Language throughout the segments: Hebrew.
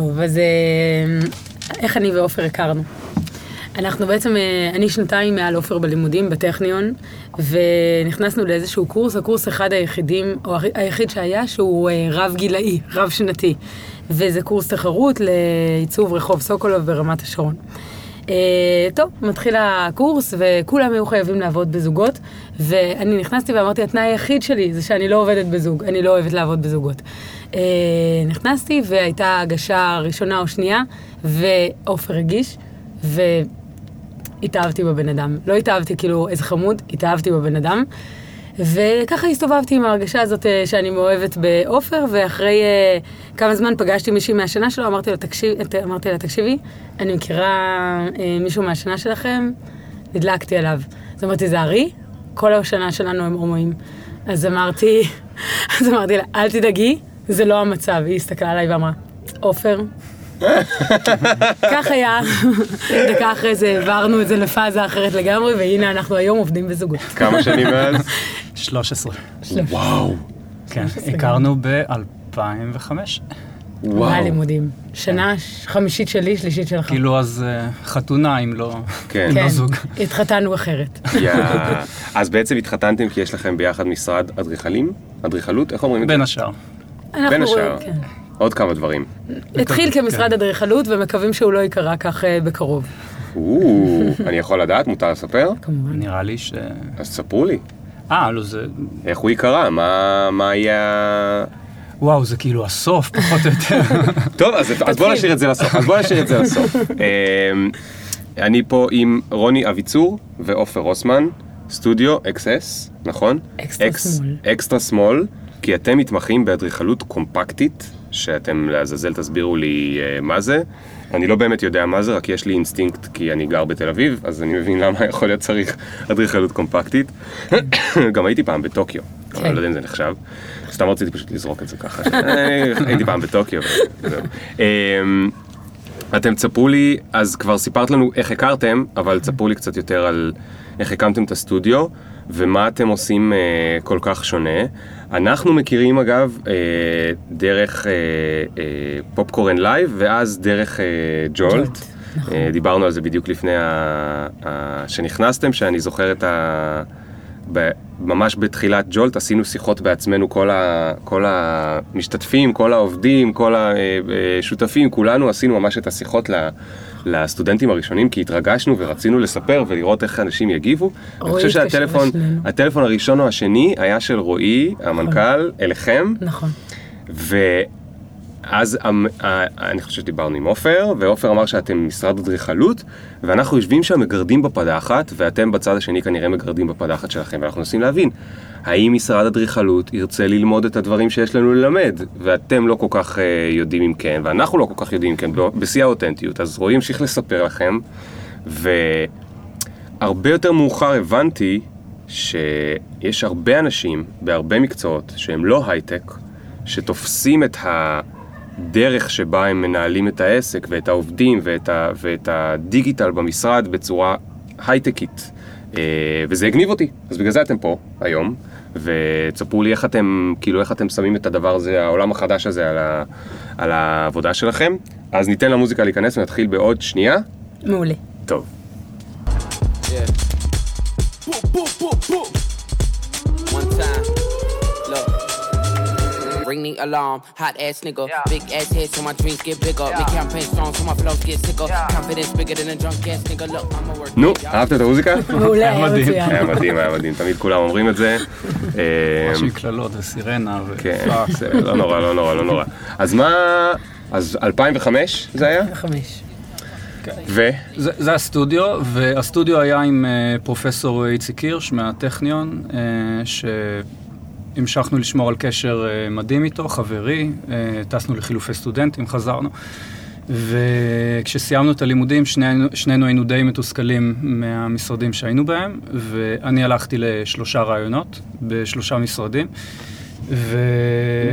טוב, אז אה, איך אני ועופר הכרנו? אנחנו בעצם, אה, אני שנתיים מעל עופר בלימודים בטכניון, ונכנסנו לאיזשהו קורס, הקורס אחד היחידים, או היחיד שהיה, שהוא אה, רב גילאי, רב שנתי. וזה קורס תחרות לעיצוב רחוב סוקולוב ברמת השרון. Uh, טוב, מתחיל הקורס, וכולם היו חייבים לעבוד בזוגות, ואני נכנסתי ואמרתי, התנאי היחיד שלי זה שאני לא עובדת בזוג, אני לא אוהבת לעבוד בזוגות. Uh, נכנסתי, והייתה הגשה ראשונה או שנייה, ועופר הגיש, והתאהבתי בבן אדם. לא התאהבתי כאילו איזה חמוד, התאהבתי בבן אדם. וככה הסתובבתי עם ההרגשה הזאת אה, שאני מאוהבת בעופר, ואחרי uh, כמה זמן פגשתי מישהי מהשנה שלו, אמרתי לה, תקשיב, אמרתי לה, תקשיבי, אני מכירה uh, מישהו מהשנה שלכם, נדלקתי עליו. אז אמרתי, זה ארי? כל השנה שלנו הם הומואים. אז אמרתי, אז אמרתי לה, אל תדאגי, זה לא המצב. היא הסתכלה עליי ואמרה, עופר, כך היה, דקה אחרי זה העברנו את זה לפאזה אחרת לגמרי, והנה אנחנו היום עובדים בזוגות. כמה שנים מאז? 13. וואו. כן, הכרנו ב-2005. וואו. מה לימודים? שנה חמישית שלי, שלישית שלך. כאילו אז אה, חתונה אם לא, כן. כן, זוג. התחתנו אחרת. אז בעצם התחתנתם כי יש לכם ביחד משרד אדריכלים? אדריכלות? איך אומרים את זה? בין השאר. בין השאר. כן. עוד כמה דברים. התחיל כמשרד אדריכלות ומקווים שהוא לא ייקרא כך אה, בקרוב. אני יכול לדעת? מותר לספר? כמובן. נראה לי ש... אז ספרו לי. אה, לא, זה... איך הוא ייקרא? מה מה יהיה... וואו, זה כאילו הסוף, פחות או יותר. טוב, אז אז בוא נשאיר את זה לסוף. אז בוא נשאיר את זה לסוף. אמ, אני פה עם רוני אביצור ועופר רוסמן, סטודיו XS, נכון? extra x- small. extra small, כי אתם מתמחים באדריכלות קומפקטית, שאתם לעזאזל תסבירו לי אה, מה זה. אני לא באמת יודע מה זה, רק יש לי אינסטינקט כי אני גר בתל אביב, אז אני מבין למה יכול להיות צריך אדריכלות קומפקטית. גם הייתי פעם בטוקיו, אבל אני לא יודע אם זה נחשב. סתם רציתי פשוט לזרוק את זה ככה. הייתי פעם בטוקיו. אמ, אתם תספרו לי, אז כבר סיפרת לנו איך הכרתם, אבל תספרו לי קצת יותר על איך הקמתם את הסטודיו, ומה אתם עושים אה, כל כך שונה. אנחנו מכירים אגב אה, דרך אה, אה, פופקורן לייב, ואז דרך אה, ג'ולט. נכון. אה, דיברנו על זה בדיוק לפני ה... ה... שנכנסתם, שאני זוכר את ה... ב... ממש בתחילת ג'ולט עשינו שיחות בעצמנו, כל, ה... כל המשתתפים, כל העובדים, כל השותפים, כולנו עשינו ממש את השיחות ל... לסטודנטים הראשונים, כי התרגשנו ורצינו לספר ולראות איך אנשים יגיבו. אני חושב שהטלפון, הראשון או השני היה של רועי, המנכ"ל, אליכם, נכון. אמ- ה- אני חושב שדיברנו עם עופר, ועופר אמר שאתם משרד אדריכלות, ואנחנו יושבים שם מגרדים בפדחת, ואתם בצד השני כנראה מגרדים בפדחת שלכם, ואנחנו מנסים להבין, האם משרד אדריכלות ירצה ללמוד את הדברים שיש לנו ללמד, ואתם לא כל כך uh, יודעים אם כן, ואנחנו לא כל כך יודעים אם כן, בשיא האותנטיות, אז רועי המשיך לספר לכם, והרבה יותר מאוחר הבנתי שיש הרבה אנשים בהרבה מקצועות שהם לא הייטק, שתופסים את הדרך שבה הם מנהלים את העסק ואת העובדים ואת, ה, ואת הדיגיטל במשרד בצורה הייטקית. אה, וזה הגניב אותי, אז בגלל זה אתם פה היום, ותספרו לי איך אתם, כאילו איך אתם שמים את הדבר הזה, העולם החדש הזה על, ה, על העבודה שלכם. אז ניתן למוזיקה להיכנס ונתחיל בעוד שנייה. מעולה. טוב. Ring the alarm, hot ass nigga. Big ass head so my dreams get bigger. Make campaign strong so my flows get sicker. Confidence bigger than a drunk ass nigga. Look, I'm a work. נו, אהבת את המוזיקה? מעולה, היה מדהים. מצוין. היה מדהים, היה מדהים, תמיד כולם אומרים את זה. משהו עם קללות וסירנה כן, ופאק. זה לא נורא, לא נורא, לא נורא. אז מה, אז 2005 זה היה? חמש. ו? זה, זה הסטודיו, והסטודיו היה עם אה, פרופסור איציק הירש מהטכניון, אה, שהמשכנו לשמור על קשר אה, מדהים איתו, חברי, אה, טסנו לחילופי סטודנטים, חזרנו. וכשסיימנו את הלימודים, שנינו, שנינו היינו די מתוסכלים מהמשרדים שהיינו בהם, ואני הלכתי לשלושה רעיונות בשלושה משרדים. ו...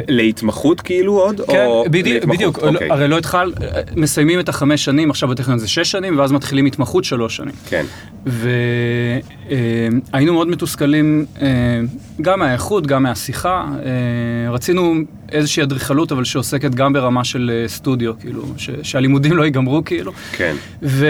להתמחות כאילו עוד? כן, או בדיוק, להתמחות? בדיוק. אוקיי. הרי לא התחל, מסיימים את החמש שנים, עכשיו בטכניון זה שש שנים, ואז מתחילים התמחות שלוש שנים. כן. והיינו מאוד מתוסכלים אה, גם מהאיכות, גם מהשיחה. אה, רצינו איזושהי אדריכלות, אבל שעוסקת גם ברמה של אה, סטודיו, כאילו, ש- שהלימודים לא ייגמרו, כאילו. כן. ו...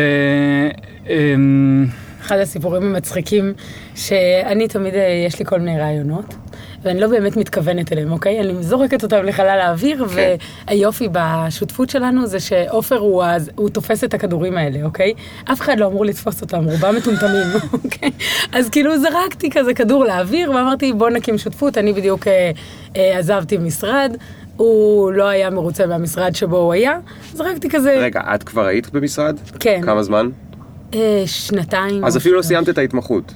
אמ, אחד הסיפורים המצחיקים, שאני תמיד, אה, יש לי כל מיני רעיונות, ואני לא באמת מתכוונת אליהם, אוקיי? אני זורקת אותם לחלל האוויר, כן. והיופי בשותפות שלנו זה שעופר הוא, אז, הוא תופס את הכדורים האלה, אוקיי? אף אחד לא אמור לתפוס אותם, רובם מטומטמים, אוקיי? אז כאילו זרקתי כזה כדור לאוויר, ואמרתי, בוא נקים שותפות, אני בדיוק אה, אה, עזבתי משרד. הוא לא היה מרוצה מהמשרד שבו הוא היה, זרקתי כזה, רגע, את כבר היית במשרד? כן. כמה זמן? אה, שנתיים. אז אפילו לא. סיימת את ההתמחות.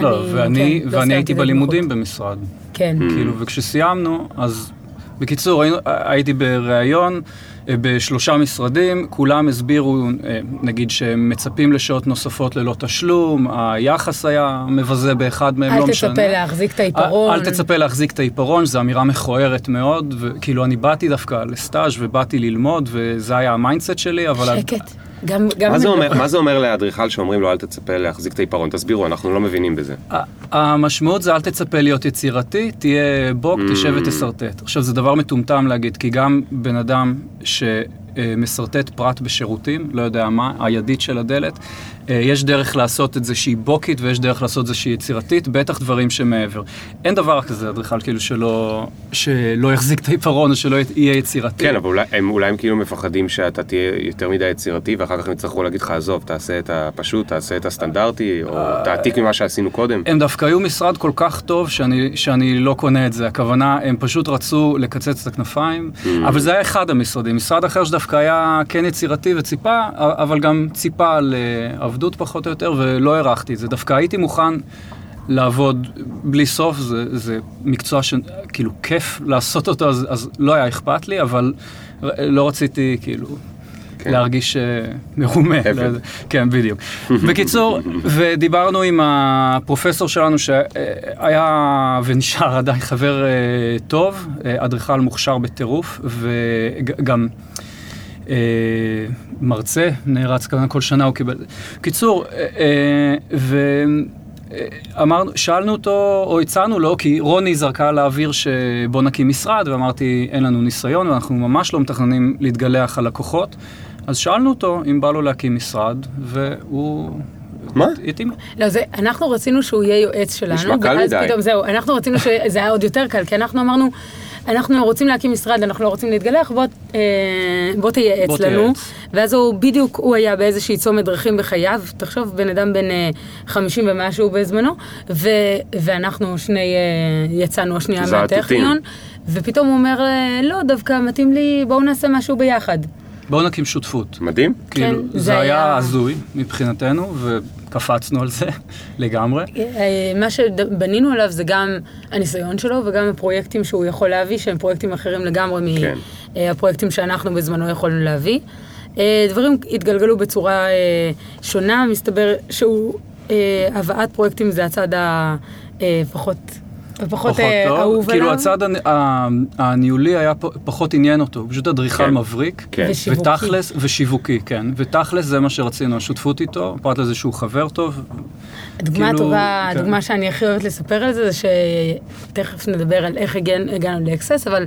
לא, אני- ואני, כן, לא ואני סיימתי הייתי בלימודים. במשרד. כן. כאילו, וכשסיימנו, אז בקיצור, הייתי בריאיון אה, בשלושה משרדים, כולם הסבירו, אה, נגיד, שהם מצפים לשעות נוספות ללא תשלום, היחס היה מבזה באחד מהם, לא אל משנה. תצפה להחזיק את העיפרון. אל תצפה להחזיק את העיפרון, זו אמירה מכוערת מאוד, וכאילו אני באתי דווקא לסטאז' ובאתי ללמוד, וזה היה ה mindset שלי, אבל... שקט. גם, גם מה זה אומר- מה זה אומר לאדריכל שאומרים לו אל תצפה להחזיק את העיפרון? תסבירו, אנחנו לא מבינים בזה. המשמעות זה אל תצפה להיות יצירתי, תהיה בורג, תשב ותשרטט. עכשיו זה דבר מטומטם להגיד, כי גם בן אדם שמשרטט פרט בשירותים, לא יודע מה, הידית של הדלת, יש דרך לעשות את זה שהיא בוקית ויש דרך לעשות את זה שהיא יצירתית, בטח דברים שמעבר. אין דבר כזה, אדריכל, כאילו שלא, שלא יחזיק את העיפרון או שלא יהיה יצירתי. כן, אבל אולי הם, אולי הם כאילו מפחדים שאתה תהיה יותר מדי יצירתי, ואחר כך הם יצטרכו להגיד לך, עזוב, תעשה את הפשוט, תעשה את הסטנדרטי, או תעתיק ממה שעשינו קודם. הם דווקא היו משרד כל כך טוב שאני, שאני לא קונה את זה. הכוונה, הם פשוט רצו לקצץ את הכנפיים, Mm. אבל זה היה אחד המשרדים. משרד אחר שדווקא היה כן יצירתי וציפה, אבל גם ציפה לעבדות פחות או יותר, ולא הערכתי את זה. דווקא הייתי מוכן לעבוד בלי סוף, זה, זה מקצוע שכאילו כיף לעשות אותו, אז, אז לא היה אכפת לי, אבל לא רציתי כאילו... כן. להרגיש אה, מרומה. עבד. לא- כן, בדיוק. בקיצור, ודיברנו עם הפרופסור שלנו שהיה ונשאר עדיין חבר אה, טוב, אה, אדריכל מוכשר בטירוף, וגם אה, מרצה, נערץ כמובן כל שנה הוא קיבל. קיצור, אה, אה, ו... אמרנו, שאלנו אותו, או הצענו לו, כי רוני זרקה לאוויר שבוא נקים משרד, ואמרתי, אין לנו ניסיון, ואנחנו ממש לא מתכננים להתגלח על לקוחות. אז שאלנו אותו אם בא לו להקים משרד, והוא... מה? התאים. לא, זה, אנחנו רצינו שהוא יהיה יועץ שלנו. נשמע קל ואז מדי. פתאום זהו, אנחנו רצינו שזה היה עוד יותר קל, כי אנחנו אמרנו, אנחנו רוצים להקים משרד, אנחנו לא רוצים להתגלח, בוא, אה, בוא תייעץ בוא לנו. תייעץ. ואז הוא, בדיוק, הוא היה באיזושהי צומת דרכים בחייו, תחשוב, בן אדם בן אה, 50 ומשהו בזמנו, ו, ואנחנו שני, אה, יצאנו השנייה מהטכניון, ופתאום הוא אומר, אה, לא, דווקא מתאים לי, בואו נעשה משהו ביחד. בואו נקים שותפות. מדהים. כאילו, זה זה היה הזוי מבחינתנו, וקפצנו על זה לגמרי. אה, מה שבנינו עליו זה גם הניסיון שלו וגם הפרויקטים שהוא יכול להביא, שהם פרויקטים אחרים לגמרי כן. מהפרויקטים שאנחנו בזמנו יכולנו להביא. אה, דברים התגלגלו בצורה אה, שונה, מסתבר שהוא, אה, הבאת פרויקטים זה הצד הפחות... הפחות אה. אהוב כאילו עליו. הצד הנ- ה- הניהולי היה פחות עניין אותו, הוא פשוט אדריכל כן. מבריק. כן. ושיווקי. ותכלס, ושיווקי, כן. ותכלס זה מה שרצינו, השותפות איתו, פרט לזה שהוא חבר טוב. הדוגמה כאילו, הטובה, כן. הדוגמה שאני הכי אוהבת לספר על זה, זה שתכף נדבר על איך הגענו לאקסס, אבל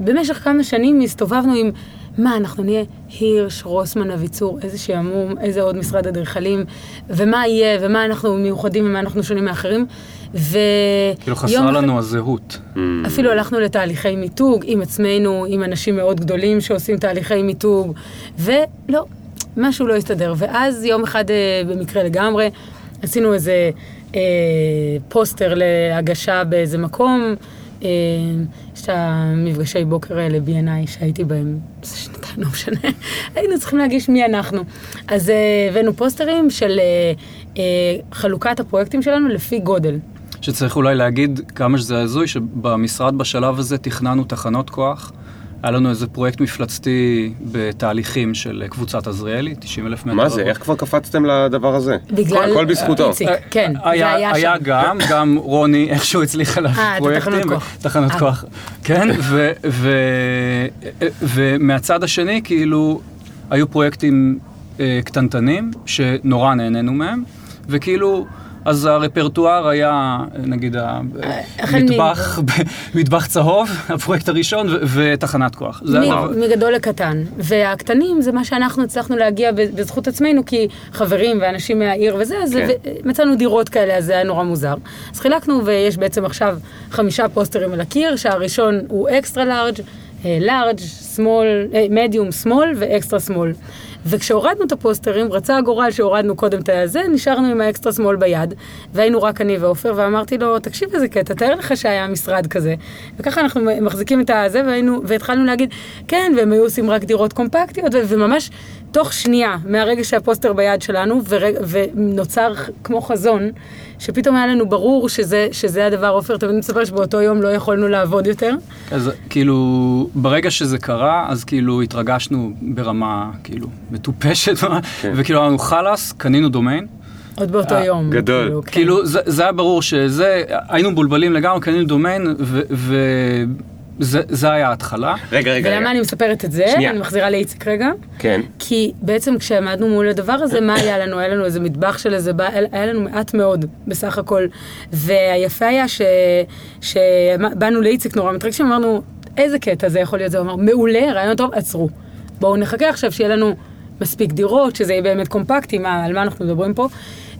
במשך כמה שנים הסתובבנו עם, מה, אנחנו נהיה הירש, רוסמן, אביצור, איזה שעמום, איזה עוד משרד אדריכלים, ומה יהיה, ומה אנחנו מיוחדים ומה אנחנו שונים מאחרים. ויום כאילו חסרה לנו הזהות. אפילו הלכנו לתהליכי מיתוג עם עצמנו, עם אנשים מאוד גדולים שעושים תהליכי מיתוג, ולא, משהו לא הסתדר. ואז יום אחד, אה, במקרה לגמרי, עשינו איזה אה, פוסטר להגשה באיזה מקום. אה, יש את המפגשי בוקר האלה B&I שהייתי בהם, זה שנתיים, לא משנה, היינו צריכים להגיש מי אנחנו. אז אה, הבאנו פוסטרים של אה, אה, חלוקת הפרויקטים שלנו לפי גודל. שצריך אולי להגיד כמה שזה הזוי, שבמשרד בשלב הזה תכננו תחנות כוח. היה לנו איזה פרויקט מפלצתי בתהליכים של קבוצת עזריאלי, 90 אלף מטר. מה זה? איך כבר קפצתם לדבר הזה? בגלל... הכל בזכותו. איציק, כן, זה היה היה, היה שם. גם, גם רוני איכשהו הצליחה להביא אה, את פרויקטים. התחנות ו- כוח. תחנות אה. כוח. כן, ומהצד השני, כאילו, היו פרויקטים אה, קטנטנים, שנורא נהנינו מהם, וכאילו... אז הרפרטואר היה, נגיד, מטבח צהוב, הפרויקט הראשון, ותחנת כוח. מגדול לקטן. והקטנים זה מה שאנחנו הצלחנו להגיע בזכות עצמנו, כי חברים ואנשים מהעיר וזה, אז כן. מצאנו דירות כאלה, אז זה היה נורא מוזר. אז חילקנו, ויש בעצם עכשיו חמישה פוסטרים על הקיר, שהראשון הוא extra large, large, medium, small ו extra small. וכשהורדנו את הפוסטרים, רצה הגורל שהורדנו קודם את הזה, נשארנו עם ה extra small ביד, והיינו רק אני ועופר, ואמרתי לו, תקשיב איזה קטע, תאר לך שהיה משרד כזה. וככה אנחנו מחזיקים את הזה, והיינו, והתחלנו להגיד, כן, והם היו עושים רק דירות קומפקטיות, וממש תוך שנייה, מהרגע שהפוסטר ביד שלנו, ורג, ונוצר כמו חזון, שפתאום היה לנו ברור שזה, שזה הדבר, עופר תמיד מספר שבאותו יום לא יכולנו לעבוד יותר. אז כאילו, ברגע שזה קרה, אז כאילו התרגשנו ברמה, כאילו, מטופשת, וכאילו אמרנו חלאס, קנינו דומיין. עוד באותו אה, יום. גדול. כאילו, כן. כאילו, זה, זה היה ברור שזה, היינו מבולבלים לגמרי, קנינו דומיין, וזה זה היה ההתחלה. רגע, רגע, ולמה רגע. אני מספרת את זה? שנייה. אני מחזירה לאיציק רגע. כן. כי בעצם כשעמדנו מול הדבר הזה, מה היה לנו? היה לנו איזה מטבח של איזה, בא- היה לנו מעט מאוד בסך הכל. והיפה היה ש- שבאנו לאיציק נורא מתרגשים, אמרנו, איזה קטע זה יכול להיות? זה אמר, מעולה, רעיון טוב, עצרו. בואו נחכה עכשיו שיהיה לנו מספיק דירות, שזה יהיה באמת קומפקטי, מה, על מה אנחנו מדברים פה.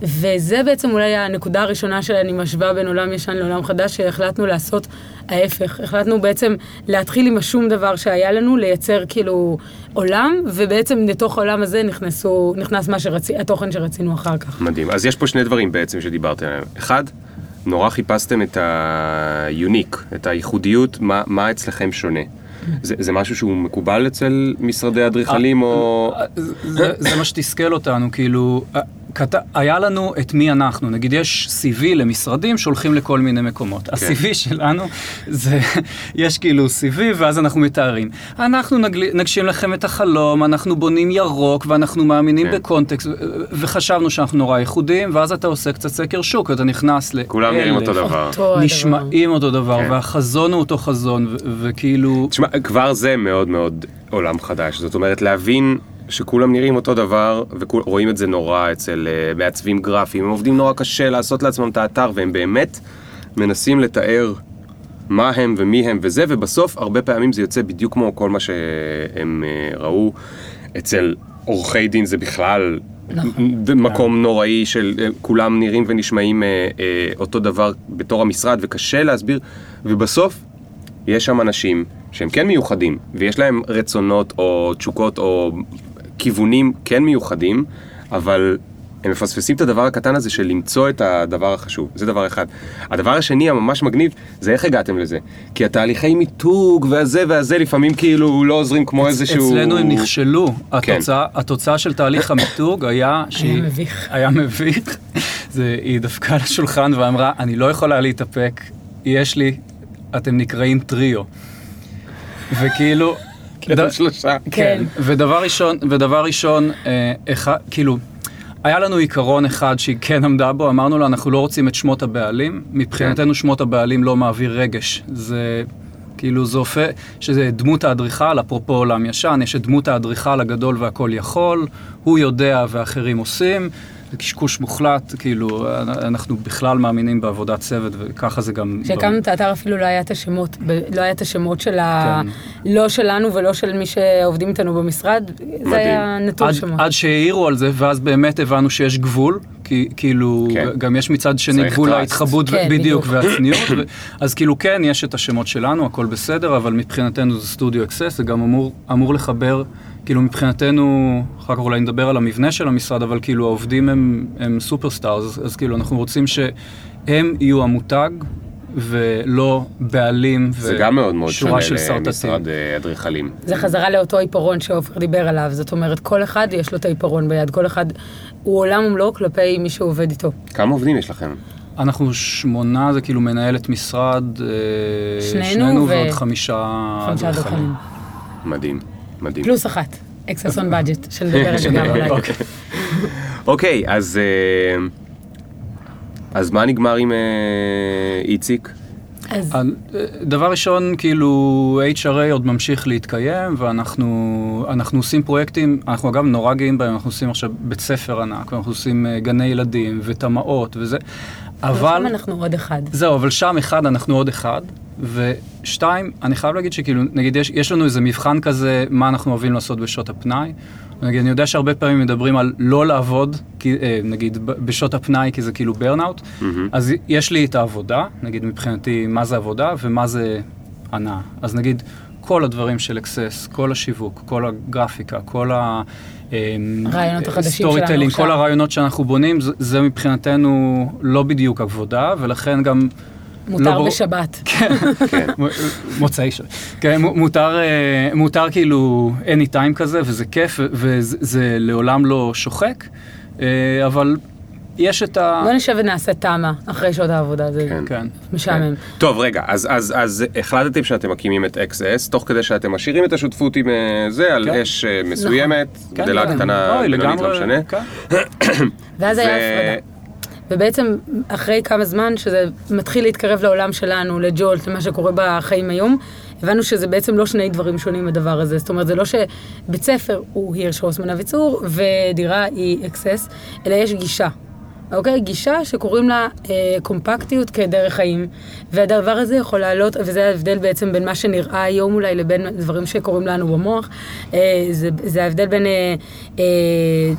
וזה בעצם אולי הנקודה הראשונה שאני משווה בין עולם ישן לעולם חדש, שהחלטנו לעשות ההפך. החלטנו בעצם להתחיל עם השום דבר שהיה לנו, לייצר כאילו עולם, ובעצם לתוך העולם הזה נכנסו, נכנס מה שרצי, התוכן שרצינו אחר כך. מדהים. אז יש פה שני דברים בעצם שדיברתם עליהם. אחד, נורא חיפשתם את היוניק, את הייחודיות, מה, מה אצלכם שונה. זה, זה משהו שהוא מקובל אצל משרדי אדריכלים או... זה, זה מה שתסכל אותנו, כאילו, אה, כת... היה לנו את מי אנחנו, נגיד יש CV למשרדים שהולכים לכל מיני מקומות. ה-CV שלנו זה, יש כאילו CV ואז אנחנו מתארים. אנחנו נגל... נגשים לכם את החלום, אנחנו בונים ירוק ואנחנו מאמינים כן. בקונטקסט, ו- וחשבנו שאנחנו נורא ייחודיים, ואז אתה עושה קצת סקר שוק, אתה נכנס ל... כולם נראים אותו דבר. אותו הדבר. נשמעים אותו דבר, כן. והחזון הוא אותו חזון, ו- וכאילו... תשמע, כבר זה מאוד מאוד עולם חדש. זאת אומרת, להבין שכולם נראים אותו דבר, ורואים את זה נורא אצל אה, מעצבים גרפיים, הם עובדים נורא קשה לעשות לעצמם את האתר, והם באמת מנסים לתאר מה הם ומי הם וזה, ובסוף הרבה פעמים זה יוצא בדיוק כמו כל מה שהם אה, ראו. אצל עורכי דין. זה בכלל מקום נוראי של אה, כולם נראים ונשמעים אה, אה, אותו דבר בתור המשרד, וקשה להסביר, ובסוף יש שם אנשים שהם כן מיוחדים, ויש להם רצונות או תשוקות או כיוונים כן מיוחדים, אבל הם מפספסים את הדבר הקטן הזה של למצוא את הדבר החשוב, זה דבר אחד. הדבר השני הממש מגניב, זה איך הגעתם לזה. כי התהליכי מיתוג והזה והזה לפעמים כאילו לא עוזרים כמו איזשהו... אצלנו הם נכשלו. כן. התוצאה, התוצאה של תהליך המיתוג היה שהיא... מביך. היה מביך. זה, היא דפקה על השולחן ואמרה, אני לא יכולה להתאפק, יש לי, אתם נקראים טריו. וכאילו... כן, שלושה. כן. ודבר ראשון, ודבר ראשון, אה, אחד, כאילו, היה לנו עיקרון אחד שהיא כן עמדה בו, אמרנו לה, אנחנו לא רוצים את שמות הבעלים. מבחינתנו שמות הבעלים לא מעביר רגש. זה כאילו, זה הופך, שזה דמות האדריכל, אפרופו עולם ישן, יש את דמות האדריכל הגדול והכל יכול, הוא יודע ואחרים עושים. זה קשקוש מוחלט, כאילו, אנחנו בכלל מאמינים בעבודת צוות, וככה זה גם... כשהקמנו את האתר אפילו לא היה את השמות, לא היה את השמות של ה... כן. לא שלנו ולא של מי שעובדים איתנו במשרד, זה היה נטול עד, שמות. עד שהעירו על זה, ואז באמת הבנו שיש גבול, כי כאילו, כן. גם יש מצד שני גבול trust. ההתחבאות, כן, בדיוק. והצניעות, ו- אז כאילו כן, יש את השמות שלנו, הכל בסדר, אבל מבחינתנו זה סטודיו אקסס, זה גם אמור, אמור לחבר, כאילו מבחינתנו, אחר כך אולי נדבר על המבנה של המשרד, אבל כאילו העובדים הם, הם סופרסטארס, אז, אז כאילו אנחנו רוצים שהם יהיו המותג. ולא בעלים זה גם מאוד מאוד ושורה שונה של סרטטים. למשרד אה, אדריכלים. זה חזרה לאותו עיפרון שעופר דיבר עליו, זאת אומרת, כל אחד יש לו את העיפרון ביד, כל אחד הוא עולם ומלואו כלפי מי שעובד איתו. כמה עובדים יש לכם? אנחנו שמונה, זה כאילו מנהלת משרד, אה, שנינו שנינו ו- ועוד חמישה אדריכלים. מדהים, מדהים. פלוס אחת, אקסס און בדג'ט, שנדבר על זה גם אולי. אוקיי, אז... אה, אז מה נגמר עם אה, איציק? אז אה, דבר ראשון, כאילו, HRA עוד ממשיך להתקיים, ואנחנו אנחנו עושים פרויקטים, אנחנו אגב נורא גאים בהם, אנחנו עושים עכשיו בית ספר ענק, ואנחנו עושים אה, גני ילדים ותמ"אות וזה, אבל... שם אנחנו עוד אחד. זהו, אבל שם אחד, אנחנו עוד אחד. ושתיים, אני חייב להגיד שכאילו, נגיד, יש, יש לנו איזה מבחן כזה, מה אנחנו אוהבים לעשות בשעות הפנאי. נגיד, אני יודע שהרבה פעמים מדברים על לא לעבוד, כי, אה, נגיד, בשעות הפנאי, כי זה כאילו ברנאוט. אז יש לי את העבודה, נגיד, מבחינתי, מה זה עבודה ומה זה הנאה. אז נגיד, כל הדברים של אקסס, כל השיווק, כל הגרפיקה, כל ה... הרעיונות החדשים שלנו סטורי עכשיו. כל הרעיונות שאנחנו בונים, זה, זה מבחינתנו לא בדיוק עבודה, ולכן גם... לא מותר ברור- בשבת. כן. מוצאי שבת. כן, מ- מותר, אה, מותר כאילו any time כזה, וזה כיף, וזה זה לעולם לא שוחק, אה, אבל יש את ה... בוא נשב ונעשה תמה אחרי שעות העבודה, זה כן. כן. משעמם. טוב, רגע, אז, אז, אז החלטתם שאתם מקימים את XS, תוך כדי שאתם משאירים את השותפות עם אה, זה, על כן. אש מסוימת, כן, גדלה כן. קטנה, אוי, בינונית, לא משנה. כן. ואז היה הפרדה. ובעצם אחרי כמה זמן שזה מתחיל להתקרב לעולם שלנו, לג'ולט, למה שקורה בחיים היום, הבנו שזה בעצם לא שני דברים שונים הדבר הזה. זאת אומרת, זה לא שבית ספר הוא הירש הוסמן אביצור ודירה היא אקסס, אלא יש גישה. אוקיי? גישה שקוראים לה אה, קומפקטיות כדרך חיים. והדבר הזה יכול לעלות, וזה ההבדל בעצם בין מה שנראה היום אולי לבין דברים שקורים לנו במוח. אה, זה, זה ההבדל בין, אה, אה,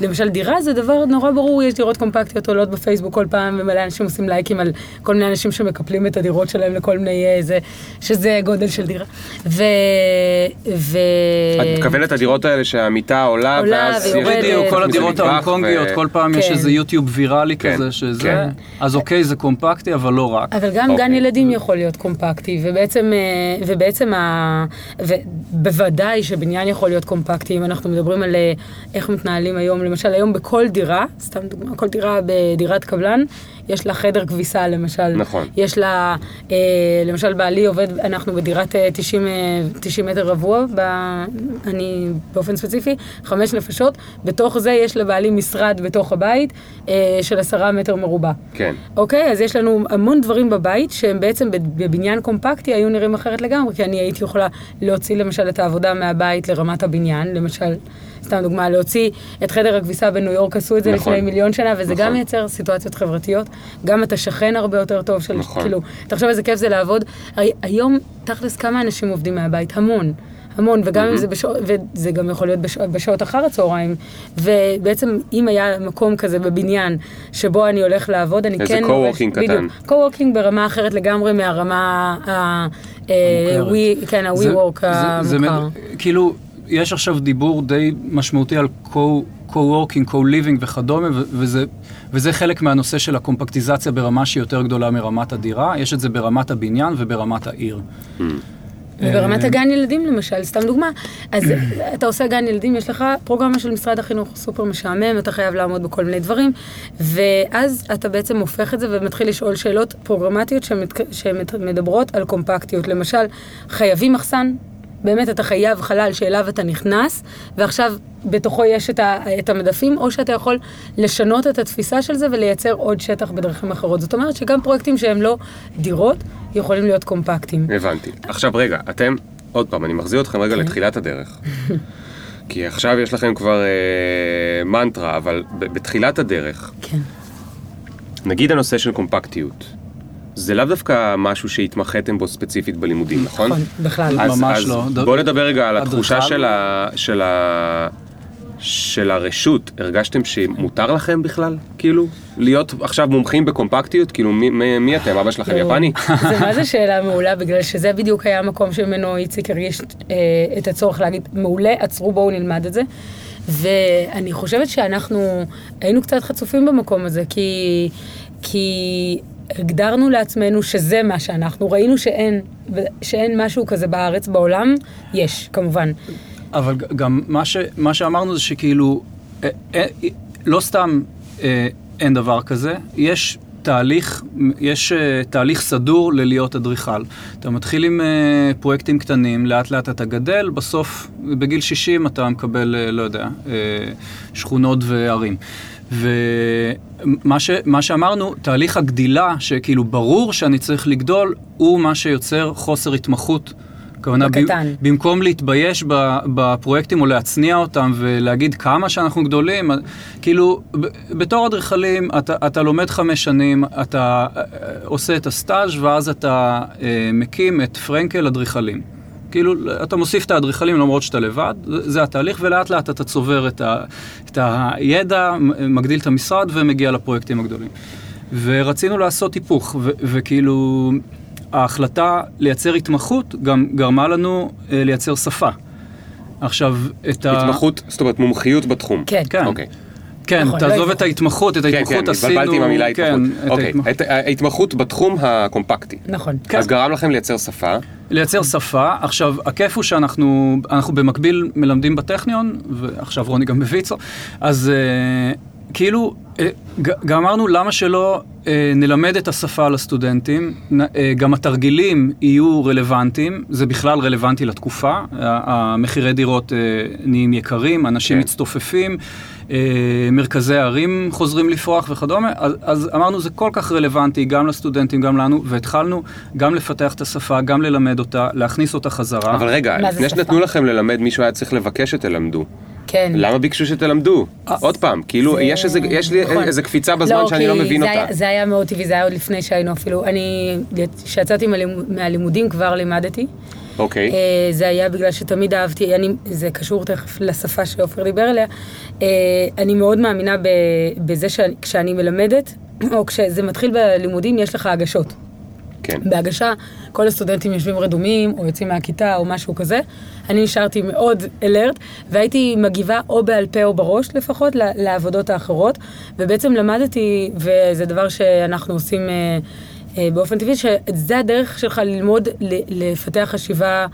למשל דירה זה דבר נורא ברור, יש דירות קומפקטיות עולות בפייסבוק כל פעם, ומלא אנשים עושים לייקים על כל מיני אנשים שמקפלים את הדירות שלהם לכל מיני, זה, שזה גודל של דירה. ו... ו... את מתכוונת הדירות האלה שהמיטה עולה, עולה ואז ויורדת. יש בדיוק, כל הדירות ההונקונגיות, ו- כל פעם יש כן. איזה יוטיוב ויראלי כן, כזה שזה, כן. אז אוקיי, זה קומפקטי, אבל לא רק. אבל גם אוקיי. גן ילדים יכול להיות קומפקטי, ובעצם, אה, ובעצם ה... ובוודאי שבניין יכול להיות קומפקטי, אם אנחנו מדברים על אה, איך מתנהלים היום, למשל היום בכל דירה, סתם דוגמא, כל דירה בדירת קבלן, יש לה חדר כביסה למשל. נכון. יש לה, אה, למשל בעלי עובד, אנחנו בדירת אה, 90, אה, 90 מטר רבוע, ב, אני באופן ספציפי, חמש נפשות, בתוך זה יש לבעלי משרד בתוך הבית אה, של עשרה מטר מרובע. כן. אוקיי, אז יש לנו המון דברים בבית שהם בעצם בבניין קומפקטי היו נראים אחרת לגמרי, כי אני הייתי יכולה להוציא למשל את העבודה מהבית לרמת הבניין, למשל, סתם דוגמה, להוציא את חדר הכביסה בניו יורק, עשו את זה נכון. לפני מיליון שנה, וזה נכון. גם מייצר סיטואציות חברתיות, גם אתה שכן הרבה יותר טוב של, נכון. כאילו, תחשוב איזה כיף זה לעבוד. הרי היום, תכלס, כמה אנשים עובדים מהבית? המון. המון, וגם אם זה בשעות, וזה גם יכול להיות בשעות, בשעות אחר הצהריים, ובעצם אם היה מקום כזה בבניין שבו אני הולך לעבוד, אני איזה כן... coworking קטן. בדיוק, co-working ברמה אחרת לגמרי מהרמה ה... אה, המוכרת. we- כן, זה- ה-WeWork זה- זה המוכר. מד- כאילו, יש עכשיו דיבור די משמעותי על co- co-working, co-living וכדומה, וזה, וזה חלק מהנושא של הקומפקטיזציה ברמה שהיא יותר גדולה מרמת הדירה. יש את זה ברמת הבניין וברמת העיר. וברמת הגן ילדים למשל, סתם דוגמה, אז אתה עושה גן ילדים, יש לך פרוגרמה של משרד החינוך סופר משעמם, אתה חייב לעמוד בכל מיני דברים, ואז אתה בעצם הופך את זה ומתחיל לשאול שאלות פרוגרמטיות שמדברות על קומפקטיות. למשל, חייבים מחסן, באמת אתה חייב חלל שאליו אתה נכנס, ועכשיו בתוכו יש את, ה, את המדפים, או שאתה יכול לשנות את התפיסה של זה ולייצר עוד שטח בדרכים אחרות. זאת אומרת שגם פרויקטים שהם לא דירות, יכולים להיות קומפקטיים. הבנתי. עכשיו רגע, אתם, עוד פעם, אני מחזיר אתכם רגע כן. לתחילת הדרך. כי עכשיו יש לכם כבר אה, מנטרה, אבל בתחילת הדרך, כן. נגיד הנושא של קומפקטיות, זה לאו דווקא משהו שהתמחיתם בו ספציפית בלימודים, נכון? נכון, בכלל. אז, ממש אז לא. בוא נדבר רגע על התחושה? של, ה, של, ה, של הרשות. הרגשתם שמותר לכם בכלל, כאילו, להיות עכשיו מומחים בקומפקטיות? כאילו, מי, מי, מי אתם? אבא שלכם יואו. יפני? זה מה זה שאלה מעולה, בגלל שזה בדיוק היה המקום שממנו איציק הרגיש אה, את הצורך להגיד, מעולה, עצרו, בואו נלמד את זה. ואני חושבת שאנחנו היינו קצת חצופים במקום הזה, כי, כי הגדרנו לעצמנו שזה מה שאנחנו, ראינו שאין, שאין משהו כזה בארץ, בעולם, יש, כמובן. אבל גם מה, ש, מה שאמרנו זה שכאילו, אה, אה, לא סתם אה, אין דבר כזה, יש תהליך, יש אה, תהליך סדור ללהיות אדריכל. אתה מתחיל עם אה, פרויקטים קטנים, לאט לאט אתה גדל, בסוף בגיל 60 אתה מקבל, אה, לא יודע, אה, שכונות וערים. ומה ש, מה שאמרנו, תהליך הגדילה, שכאילו ברור שאני צריך לגדול, הוא מה שיוצר חוסר התמחות. הכוונה, בקטן. ב- במקום להתבייש בפרויקטים או להצניע אותם ולהגיד כמה שאנחנו גדולים, כאילו, בתור אדריכלים אתה, אתה לומד חמש שנים, אתה אה, עושה את הסטאז' ואז אתה אה, מקים את פרנקל אדריכלים. כאילו, אתה מוסיף את האדריכלים למרות שאתה לבד, זה התהליך, ולאט לאט אתה צובר את, ה, את הידע, מגדיל את המשרד ומגיע לפרויקטים הגדולים. ורצינו לעשות היפוך, ו- וכאילו, ההחלטה לייצר התמחות גם גרמה לנו אה, לייצר שפה. עכשיו, את ה... התמחות, זאת אומרת מומחיות בתחום. כן. כן. אוקיי. כן, נכון, תעזוב לא את ההתמחות, את כן, ההתמחות כן, עשינו... התבלבלתי עם המילה כן, התמחות. אוקיי, את- ההתמחות בתחום הקומפקטי. נכון. כן. אז גרם לכם לייצר שפה, לייצר שפה. עכשיו, הכיף הוא שאנחנו אנחנו במקביל מלמדים בטכניון, ועכשיו רוני גם בוויצו, אז אה, כאילו, אה, ג- גם אמרנו למה שלא אה, נלמד את השפה לסטודנטים, נ- אה, גם התרגילים יהיו רלוונטיים, זה בכלל רלוונטי לתקופה, המחירי דירות אה, נהיים יקרים, אנשים כן. מצטופפים. אה, מרכזי הערים חוזרים לפרוח וכדומה, אז, אז אמרנו זה כל כך רלוונטי גם לסטודנטים, גם לנו, והתחלנו גם לפתח את השפה, גם ללמד אותה, להכניס אותה חזרה. אבל רגע, לפני? שנתנו לכם ללמד, מישהו היה צריך לבקש שתלמדו. כן. למה ביקשו שתלמדו? עוד פעם, כאילו, זה- יש איזה- יש לי נכון. איזה קפיצה בזמן שאני לא מבין זה אותה. היה- זה היה מאוד טבעי, זה היה עוד לפני שהיינו אפילו, אני, כשיצאתי מהלימ- מהלימודים כבר לימדתי. אוקיי. אה, זה היה בגלל שתמיד אהבתי, אני, זה קשור תכף לשפה שעופר דיבר עליה. אה, אני מאוד מאמינה בזה שכשאני מלמדת, או כשזה מתחיל בלימודים, יש לך הגשות. כן. בהגשה, כל הסטודנטים יושבים רדומים, או יוצאים מהכיתה, או משהו כזה. אני נשארתי מאוד אלרט, והייתי מגיבה או בעל פה או בראש לפחות, לעבודות האחרות. ובעצם למדתי, וזה דבר שאנחנו עושים אה, אה, באופן טבעי, שזה הדרך שלך ללמוד לפתח חשיבה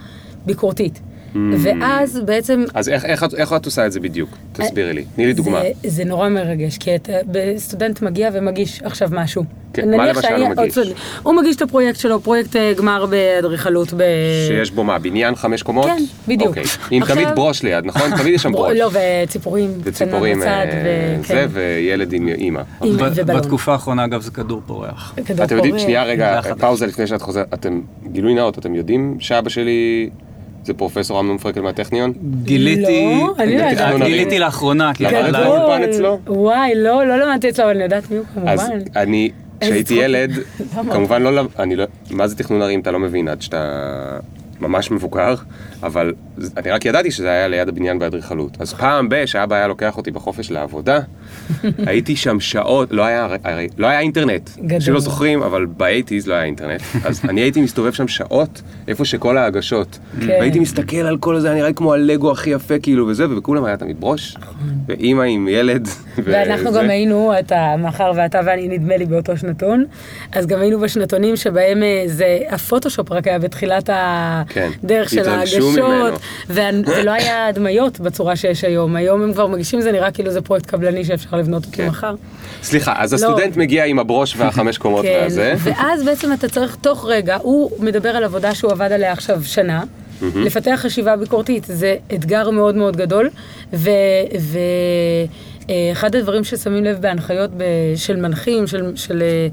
ביקורתית. ואז בעצם... אז איך- איך איך את עושה את זה בדיוק? תסבירי לי. תני לי דוגמה. זה, זה נורא מרגש, כי אתה, סטודנט מגיע ומגיש עכשיו משהו. כן, מה למשל שאני- הוא מגיש? עוד- הוא מגיש את הפרויקט שלו, פרויקט אה, גמר באדריכלות. ב... שיש בו מה, בניין חמש קומות? כן, בדיוק. אוקיי. עם עכשיו- תמיד ברוש ליד, נכון? תמיד יש שם בר- ברוש. לא, וציפורים. וציפורים, בצד, אה, ו- זה, כן. וילד עם אימא. בתקופה האחרונה, אגב, זה כדור פורח. כדור אתם יודעים, פורח. שנייה רגע. פאוזה לפני שאת חוזרת, אתם, גילוי נאות, אתם יודעים שאבא שלי זה פרופסור אמנון פרקל מהטכניון? גיליתי, לא, אני לא ידעתי. גיליתי לאחרונה, כי למדת עליי- גדול. באולפן אצלו? וואי, לא, לא למדתי אצלו, אבל אני יודעת מי הוא אז כמובן. אני, כשהייתי. ילד? כמובן לא, אני לא, מה זה תכנון ערים אתה לא מבין עד שאתה ממש מבוגר, אבל אני רק ידעתי שזה היה ליד הבניין באדריכלות. אז פעם ב, שאבא היה לוקח אותי בחופש לעבודה, הייתי שם שעות, לא היה, הרי- לא היה אינטרנט. גדול. שלא זוכרים, אבל באייטיז לא היה אינטרנט. אז אני הייתי מסתובב שם שעות, איפה שכל ההגשות. כן. והייתי מסתכל על כל זה, נראה כמו הלגו הכי יפה כאילו וזה, ובכולם היה תמיד ברוש, ואימא עם ילד. נכון. ואנחנו. גם היינו, אתה, מאחר ואתה ואני נדמה לי באותו שנתון, אז גם היינו בשנתונים שבהם אה, זה, הפוטושופ רק היה בתחילת כן, הדרך של ההגשות, ולא היה הדמיות בצורה שיש היום. היום הם כבר מגישים, זה נראה כאילו זה פרויקט קבלני שאפשר לבנות אותו כן. מחר. סליחה, אז לא. הסטודנט מגיע עם הברוש והחמש קומות כן, והזה. ואז בעצם אתה צריך תוך רגע, הוא מדבר על עבודה שהוא עבד עליה עכשיו שנה, לפתח חשיבה ביקורתית, זה אתגר מאוד מאוד גדול, ואחד הדברים ששמים לב בהנחיות של מנחים, של... של אה, אה,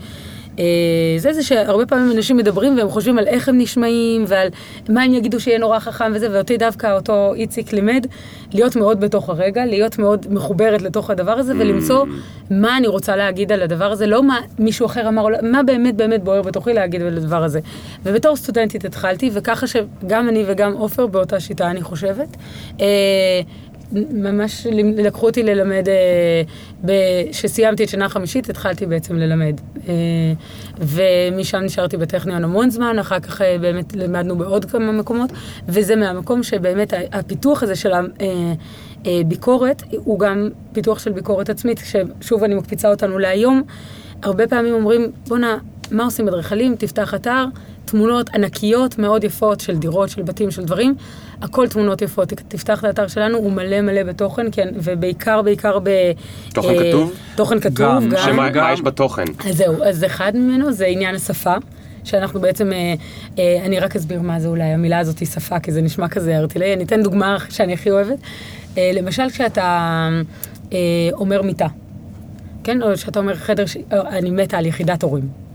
זה זה שהרבה פעמים אנשים מדברים והם חושבים על איך הם נשמעים ועל מה הם יגידו שיהיה נורא חכם וזה, ואותי דווקא אותו איציק לימד להיות מאוד בתוך הרגע, להיות מאוד מחוברת לתוך הדבר הזה ולמצוא מה אני רוצה להגיד על הדבר הזה, לא מה מישהו אחר אמר, לא, מה באמת באמת בוער בתוכי להגיד על הדבר הזה. ובתור סטודנטית התחלתי, וככה שגם אני וגם עופר באותה שיטה, אני חושבת. אה, ממש לקחו אותי ללמד, כשסיימתי את שנה החמישית התחלתי בעצם ללמד. אה, ומשם נשארתי בטכניון המון זמן, אחר כך אה, באמת לימדנו בעוד כמה מקומות, וזה מהמקום שבאמת הפיתוח הזה של הביקורת הוא גם פיתוח של ביקורת עצמית, ששוב אני מקפיצה אותנו להיום, הרבה פעמים אומרים, בואנה, מה עושים אדריכלים? תפתח אתר, תמונות ענקיות מאוד יפות של דירות, של בתים, של דברים, הכל תמונות יפות. תפתח את האתר שלנו, הוא מלא מלא בתוכן, כן, ובעיקר, בעיקר ב... תוכן אה, כתוב? תוכן כתוב, גם. גם. שמה גם- מה יש בתוכן? אז זהו, אז אחד ממנו זה עניין השפה, שאנחנו בעצם, אה, אה, אני רק אסביר מה זה אולי, המילה הזאת היא שפה, כי זה נשמע כזה ארטילאי, אני אתן דוגמה שאני הכי אוהבת. אה, למשל, כשאתה אה, אומר מיטה, כן? או שאתה אומר חדר, ש... אה, אני מתה על יחידת הורים.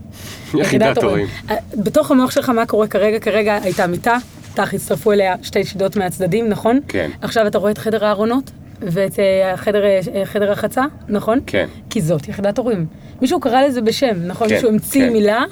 יחידת הורים. אה, בתוך המוח שלך, מה קורה כרגע? כרגע הייתה מיטה, תח, הצטרפו אליה שתי שידות מהצדדים, נכון? כן. עכשיו אתה רואה את חדר הארונות, ואת אה, חדר, אה, חדר רחצה, נכון? כן. כי זאת יחידת הורים. מישהו קרא לזה בשם, נכון? כן, מישהו המציא כן. מילה,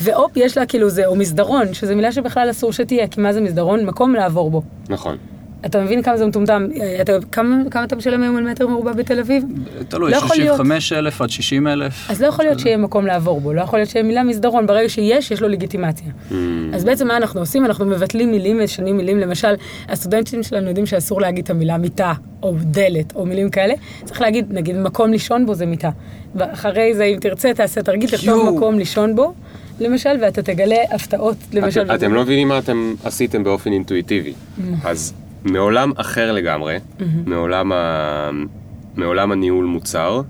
והופ, יש לה כאילו זה, או מסדרון, שזו מילה שבכלל אסור שתהיה, כי מה זה מסדרון? מקום לעבור בו. נכון. אתה מבין כמה זה מטומטם? אה, אתה, כמה, כמה אתה משלם היום על מטר מרובע בתל אביב? תלוי, לא יכול להיות. 65 אלף עד 60 אלף. אז לא יכול להיות שיהיה מקום לעבור בו, לא יכול להיות שיהיה מילה מסדרון, ברגע שיש, יש לו לגיטימציה. Mm. אז בעצם מה אנחנו עושים? אנחנו מבטלים מילים, משנים מילים, למשל, הסטודנטים שלנו יודעים שאסור להגיד את המילה מיטה, או דלת, או מילים כאלה, צריך להגיד, נגיד, מקום לישון בו זה מיטה. ואחרי זה, אם תרצה, תעשה תרגיל, תכתוב. מקום לישון בו, למשל, ואתה תגלה הפתעות, למשל. אתם- אתם לא מבינים מה אתם עשיתם באופן אינטואיטיבי. אז מעולם אחר לגמרי, מעולם ה- מעולם הניהול מוצר,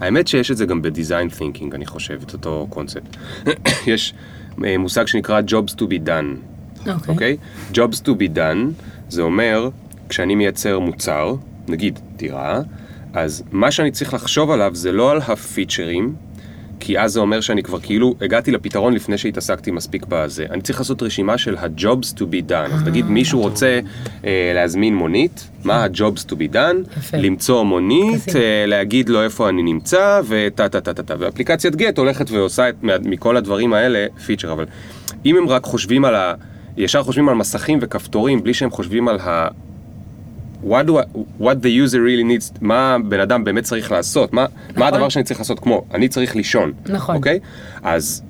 האמת שיש את זה גם בדיזיין תינקינג, אני חושב, את אותו קונספט. יש אה, מושג שנקרא Jobs to be done. אוקיי. אוקיי? Jobs to be done, זה אומר, כשאני מייצר מוצר, נגיד דירה, אז מה שאני צריך לחשוב עליו זה לא על הפיצ'רים, כי אז זה אומר שאני כבר כאילו הגעתי לפתרון לפני שהתעסקתי מספיק בזה. אני צריך לעשות רשימה של ה-jobs to be done. אז נגיד מישהו רוצה אה, להזמין מונית, מה ה-jobs to be done? יפה. למצוא מונית. אה, להגיד לו איפה אני נמצא, וטה טה טה טה טה. ואפליקציית גט הולכת ועושה את, מכל הדברים האלה פיצ'ר, אבל אם הם רק חושבים על ה... ישר חושבים על מסכים וכפתורים, בלי שהם חושבים על ה... what, do I, what the user really needs, מה בן אדם באמת צריך לעשות, מה, מה הדבר שאני צריך לעשות, כמו, אני צריך לישון, נכון. אוקיי? אז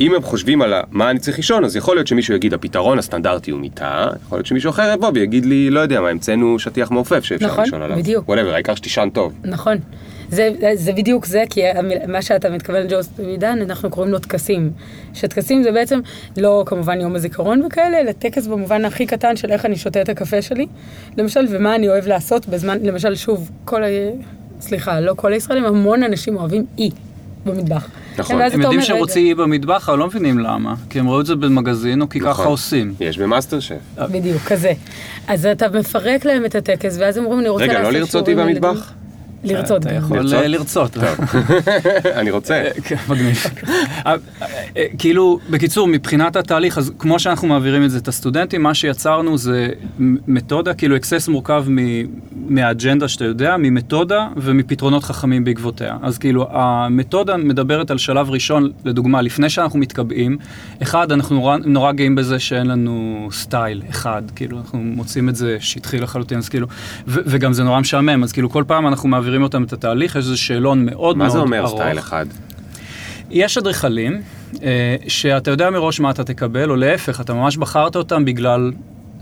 אם הם חושבים על מה אני צריך לישון, אז יכול להיות שמישהו יגיד, הפתרון הסטנדרטי הוא מיטה, יכול להיות שמישהו אחר יבוא ויגיד לי, לא יודע מה, המצאנו שטיח מעופף שאפשר נכון, לישון עליו. בדיוק. Whatever, העיקר שתישן טוב. נכון. זה, זה בדיוק זה, כי מה שאתה מתכוון לג'וס עידן, אנחנו קוראים לו טקסים. שטקסים זה בעצם לא כמובן יום הזיכרון וכאלה, אלא טקס במובן הכי קטן של איך אני שותה את הקפה שלי, למשל, ומה אני אוהב לעשות בזמן, למשל, שוב, כל ה... סליחה, לא כל הישראלים, המון אנשים אוהבים אי במטבח. נכון. כן, הם יודעים שהם רוצים אי במטבח, אבל לא מבינים למה. כי הם ראו את זה במגזין, או כי ככה נכון. עושים. יש במאסטר שף. בדיוק, כזה. אז אתה מפרק להם את הטקס, ואז הם אומרים, אני רוצה רגע, לעשות לא לרצות אי שיעורים לילדים." במטבח? לרצות אתה. יכול לרצות? לרצות. אני רוצה. מגניב. אה, אה, כאילו, בקיצור, מבחינת התהליך, אז כמו שאנחנו מעבירים את זה את הסטודנטים, מה שיצרנו זה מתודה, כאילו אקסס מורכב מ- מהאג'נדה שאתה יודע, ממתודה ומפתרונות חכמים בעקבותיה. אז כאילו, המתודה מדברת על שלב ראשון, לדוגמה, לפני שאנחנו מתקבעים, אחד, אנחנו נורא, גאים בזה שאין לנו style אחד, כאילו, אנחנו מוצאים את זה שטחי לחלוטין, אז כאילו, ו- וגם זה נורא משעמם, אז כאילו, כל פעם אנחנו מעבירים אותם את התהליך, יש איזה שאלון מאוד מה מאוד זה ארוך. אומר style אחד? יש אדריכלים אה, שאתה יודע מראש מה אתה תקבל, או להפך, אתה ממש בחרת אותם בגלל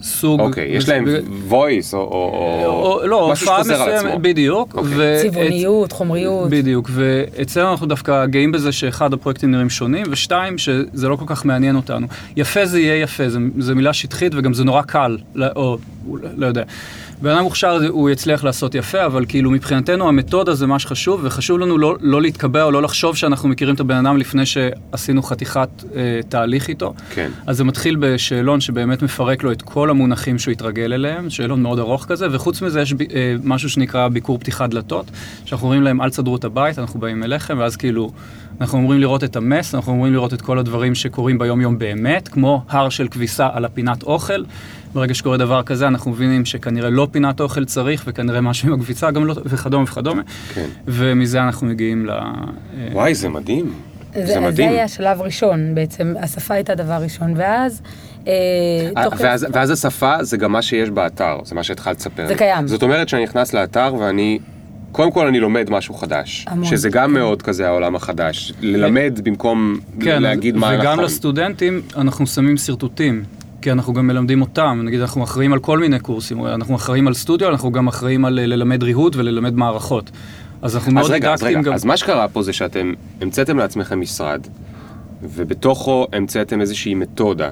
סוג... אוקיי, יש להם voice או- או או, לא, משהו הופעה שחוזר על מסוימת. בדיוק. ו- צבעוניות, חומריות. בדיוק, ואצלנו אנחנו דווקא גאים בזה שאחד, הפרויקטים נראים שונים, ושתיים, שזה לא כל כך מעניין אותנו. יפה זה יהיה יפה, זו מילה שטחית וגם זה נורא קל, לא- או לא יודע. בן אדם מוכשר הוא יצליח לעשות יפה, אבל כאילו מבחינתנו המתודה זה מה שחשוב, וחשוב לנו לא, לא להתקבע או לא לחשוב שאנחנו מכירים את הבן אדם לפני שעשינו חתיכת אה, תהליך איתו. כן. אז זה מתחיל בשאלון שבאמת מפרק לו את כל המונחים שהוא התרגל אליהם, שאלון מאוד ארוך כזה, וחוץ מזה יש ב, אה, משהו שנקרא ביקור פתיחת דלתות, שאנחנו אומרים להם אל תסדרו את הבית, אנחנו באים אליכם, ואז כאילו, אנחנו אמורים לראות את המס, אנחנו אמורים לראות את כל הדברים שקורים ביום יום באמת, כמו הר של כביסה על הפינת אוכל. ברגע שקורה דבר כזה, אנחנו מבינים שכנראה לא פינת אוכל צריך, וכנראה משהו עם הכביסה גם לא, וכדומה וכדומה. כן. ומזה אנחנו מגיעים ל... אה, וואי, זה מדהים. זה, זה מדהים. זה היה שלב ראשון בעצם, השפה הייתה דבר ראשון, ואז... אה, אה, תוך ואז, ואז השפה זה גם מה שיש באתר, זה מה שהתחלת לספר. זה. קיים. זאת אומרת שאני נכנס לאתר ואני, קודם כל אני לומד משהו חדש. המון. שזה גם מאוד כזה העולם החדש. ללמד במקום כן, להגיד מה וגם נכון. לסטודנטים אנחנו שמים שרטוטים. כי אנחנו גם מלמדים אותם, נגיד אנחנו אחראים על כל מיני קורסים, אנחנו אחראים על סטודיו, אנחנו גם אחראים על אה, ללמד ריהוט וללמד מערכות. אז אנחנו מאוד אז רגע, אז דידקטיים רגע, גם. אז מה שקרה פה זה שאתם המצאתם לעצמכם משרד, ובתוכו המצאתם איזושהי מתודה,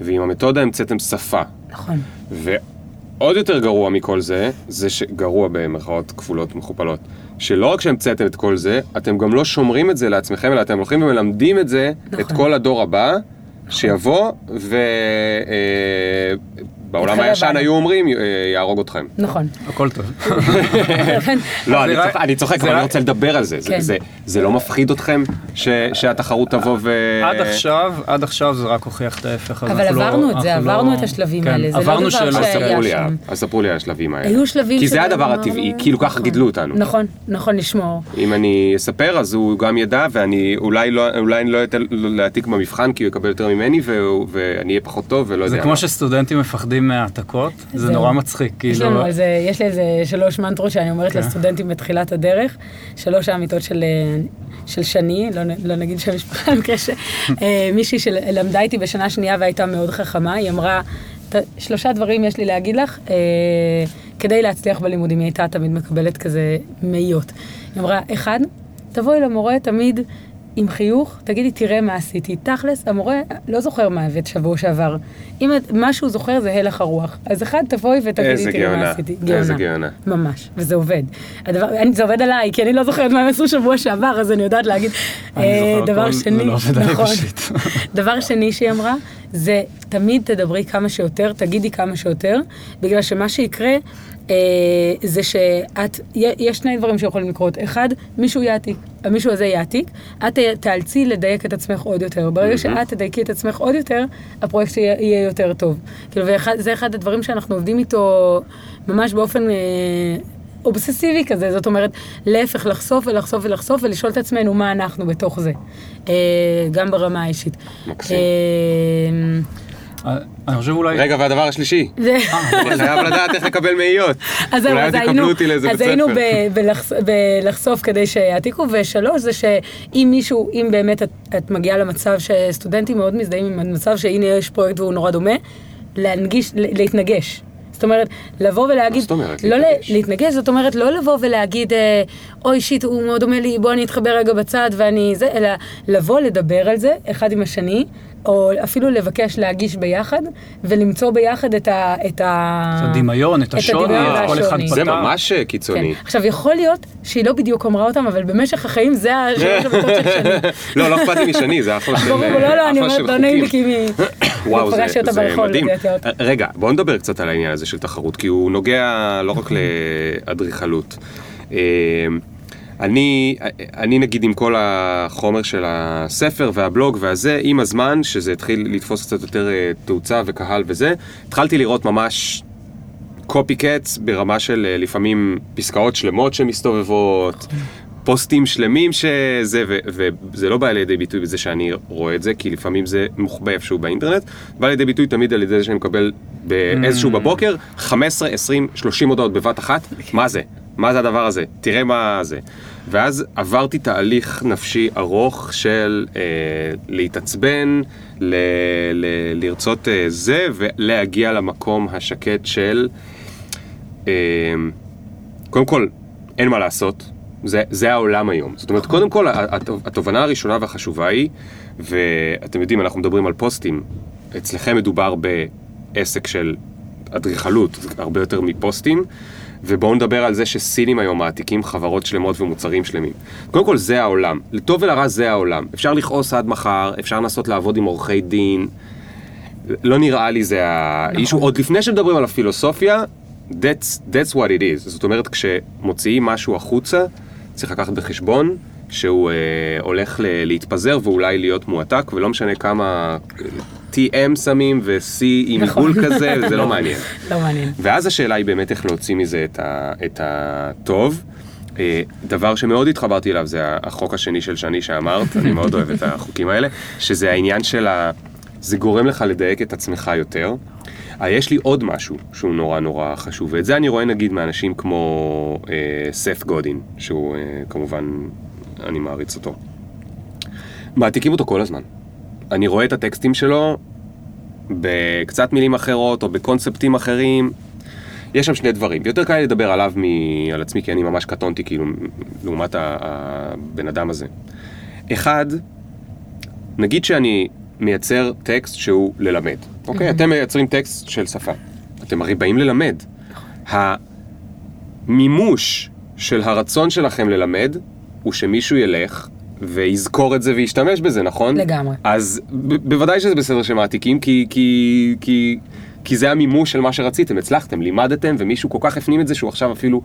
ועם המתודה המצאתם שפה. נכון. ועוד יותר גרוע מכל זה, זה שגרוע במרכאות כפולות מכופלות, שלא רק שהמצאתם את כל זה, אתם גם לא שומרים את זה לעצמכם, אלא אתם הולכים ומלמדים את זה, נכון. את כל הדור הבא, שיבוא, ובעולם יתחרה הישן. היו אומרים, "אה, יהרוג אתכם. נכון. הכל טוב. לא, אני צוחק- אבל אני רוצה לדבר על זה. זה- כן. זה- זה לא מפחיד אתכם ש- שהתחרות תבוא ו... עד עכשיו, עד עכשיו זה רק הוכיח את ההפך. אבל לא- עברנו את זה, אנחנו עברנו לא- את השלבים כן, האלה, זה לא עברנו דבר שאלות. אז שהיה ספרו לי, שם. אז ספרו לי על השלבים האלה. היו שלבים כי זה הדבר הטבעי, כאילו ככה נכון. גידלו אותנו. נכון, נכון, לשמור. אם אני אספר, אז הוא גם ידע, ואני אולי לא, לא אתן להעתיק במבחן, כי הוא יקבל יותר ממני, ואני אהיה פחות טוב, ולא יודע. זה כמו. שסטודנטים מפחדים מהעתקות, זה זהו. נורא מצחיק, יש כאילו, לנו על זה, יש לי איזה שלוש מנטרות שאני אומרת כן. לסטודנטים בתחילת הדרך, שלוש האמיתות של, אה, של שני, לא, לא נגיד שם משפחה, במקרה שמישהי שלמדה איתי בשנה שנייה והייתה מאוד חכמה, היא אמרה, "ת- שלושה דברים יש לי להגיד לך, אה, כדי להצליח בלימודים, היא הייתה תמיד מקבלת כזה מאיות. היא אמרה, אחד, תבואי למורה תמיד עם חיוך, תגידי, תראה מה עשיתי. תכלס, המורה לא זוכר מה הבאת שבוע שעבר. אם את- מה שהוא זוכר זה הלך הרוח. אז אחד, תבואי ותגידי, תראה מה גאונה, עשיתי. איזה גאונה. ממש, וזה עובד. הדבר, אני, זה עובד עליי, כי אני לא זוכרת מה הם עשו שבוע שעבר, אז אני יודעת להגיד. אני אה, דבר שני, לא עליי נכון. דבר שני שהיא אמרה, זה תמיד תדברי כמה שיותר, תגידי כמה שיותר, בגלל שמה שיקרה אה, זה שאת, יש שני דברים שיכולים לקרות. אחד, מישהו יעתיק, המישהו הזה יעתיק, את תאלצי לדייק את עצמך עוד יותר. ברגע שאת תדייקי את עצמך עוד יותר, הפרויקט יהיה, יהיה יותר טוב. כאילו, וזה אחד הדברים שאנחנו עובדים איתו ממש באופן... אה, אובססיבי כזה, זאת אומרת, להפך, לחשוף ולחשוף ולחשוף ולשאול את עצמנו מה אנחנו בתוך זה, אה, גם ברמה האישית. מקסים. אה, אני חושב אולי. רגע, והדבר השלישי, זה- אני חייב לדעת איך לקבל מאיות. אז זהו, אולי אז עוד יקבלו היינו, אותי לאיזה אז בית היינו ספר. ב- בלחש- בלחשוף כדי שיעתיקו, ושלוש זה שאם מישהו, אם באמת את, מגיעה למצב שסטודנטים מאוד מזדהים עם המצב שהנה יש פרויקט והוא נורא דומה, להנגיש, להתנגש. זאת אומרת, לבוא ולהגיד, זאת אומרת לא להתנגש? להתנגש, זאת אומרת, לא לבוא ולהגיד, אה, אוי שיט, הוא מאוד דומה לי, בוא אני אתחבר רגע בצד ואני זה, אלא לבוא לדבר על זה, אחד עם השני, או אפילו לבקש להגיש ביחד, ולמצוא ביחד את ה... את הדמיון, את השוני, את כל אחד והשוני. זה פתר. ממש אה, קיצוני. כן. עכשיו, יכול להיות שהיא לא בדיוק אמרה אותם, אבל במשך החיים זה השלוש של שני. לא, לא אכפת לי משני, זה אחלה של ברור, אה, לא, לא, אני אומרת, של לא נעים לי חוקים. כי מי... וואו, זה, מדהים. רגע, בואו נדבר קצת על העניין הזה של תחרות, כי הוא נוגע לא רק לאדריכלות. אני, אני נגיד עם כל החומר של הספר והבלוג והזה, עם הזמן, שזה התחיל לתפוס קצת יותר אה, תאוצה וקהל וזה, התחלתי לראות ממש קופי קטס ברמה של אה, לפעמים פסקאות שלמות שמסתובבות, פוסטים שלמים שזה, ו- וזה לא בא לידי ביטוי בזה שאני רואה את זה, כי לפעמים זה מוחבא איפשהו באינטרנט, בא לידי ביטוי תמיד על ידי זה שאני מקבל באיזשהו בבוקר 15, 20, 30 הודעות בבת אחת, מה זה? מה זה הדבר הזה? תראה מה זה. ואז עברתי תהליך נפשי ארוך של אה, להתעצבן, ל- ל- לרצות אה, זה, ולהגיע למקום השקט של... אה, קודם כל, אין מה לעשות, זה, זה העולם היום. זאת אומרת, קודם כל, הת- התובנה הראשונה והחשובה היא, ואתם יודעים, אנחנו מדברים על פוסטים, אצלכם מדובר בעסק של אדריכלות, הרבה יותר מפוסטים, ובואו נדבר על זה שסינים היום מעתיקים חברות שלמות ומוצרים שלמים. קודם כל, זה העולם. לטוב ולרע זה העולם. אפשר לכעוס עד מחר, אפשר לנסות לעבוד עם עורכי דין, לא נראה לי זה האישו, נכון. עוד לפני שמדברים על הפילוסופיה, that's, that's what it is. זאת אומרת, כשמוציאים משהו החוצה, צריך לקחת בחשבון שהוא אה, הולך ל- להתפזר ואולי להיות מועתק, ולא משנה כמה TM שמים ו-C עם נכון. עיגול כזה, זה לא מעניין. לא מעניין. ואז השאלה היא באמת איך להוציא מזה את, ה, את הטוב. אה, דבר שמאוד התחברתי אליו זה החוק השני של שני שאמרת, אני מאוד אוהב את החוקים האלה, שזה העניין של ה... זה גורם לך לדייק את עצמך יותר. אה, יש לי עוד משהו שהוא נורא נורא חשוב, ואת זה אני רואה נגיד מאנשים כמו אה, סף גודין, שהוא אה, כמובן, אני מעריץ אותו. מעתיקים אותו כל הזמן. אני רואה את הטקסטים שלו בקצת מילים אחרות או בקונספטים אחרים. יש שם שני דברים. יותר קל לדבר עליו מעל עצמי, כי אני ממש קטונתי, כאילו, לעומת הבן אדם הזה. אחד, נגיד שאני מייצר טקסט שהוא ללמד, אוקיי? אתם מייצרים טקסט של שפה. אתם הרי באים ללמד. המימוש של הרצון שלכם ללמד הוא שמישהו ילך ויזכור את זה וישתמש בזה, נכון? לגמרי. אז ב- בוודאי שזה בסדר שמעתיקים, כי, כי, כי, כי זה המימוש של מה שרציתם, הצלחתם, לימדתם, ומישהו כל כך הפנים את זה שהוא עכשיו אפילו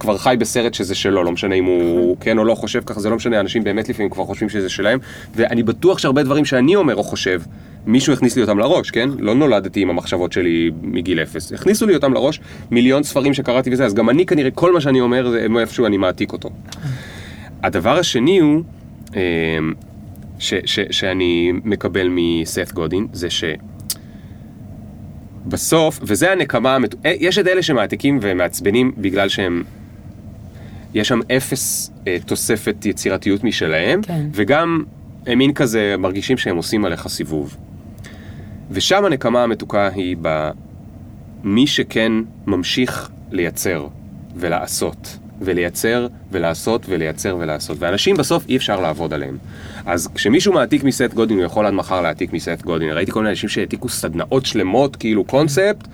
כבר חי בסרט שזה שלו, לא משנה אם הוא כן או לא חושב ככה, זה לא משנה, אנשים באמת לפעמים כבר חושבים שזה שלהם, ואני בטוח שהרבה דברים שאני אומר או חושב, מישהו הכניס לי אותם לראש, כן? לא נולדתי עם המחשבות שלי מגיל אפס, הכניסו לי אותם לראש מיליון ספרים שקראתי וזה, אז גם אני כנראה, כל מה שאני אומר, זה איפשהו אני מעתיק אותו. הדבר השני הוא, אה, ש, ש, שאני מקבל מסת גודין, זה ש... בסוף, וזה הנקמה, המת- אה, יש את אלה שמעתיקים ומעצבנים בגלל שהם... יש שם אפס אה, תוספת יצירתיות משלהם, כן. וגם הם מין כזה מרגישים שהם עושים עליך סיבוב. ושם הנקמה המתוקה היא במי שכן ממשיך לייצר ולעשות, ולייצר ולעשות ולייצר ולעשות. ואנשים בסוף אי אפשר לעבוד עליהם. אז כשמישהו מעתיק מסט גודין, הוא יכול עד מחר להעתיק מסט גודין. ראיתי כל מיני אנשים שהעתיקו סדנאות שלמות, כאילו קונספט,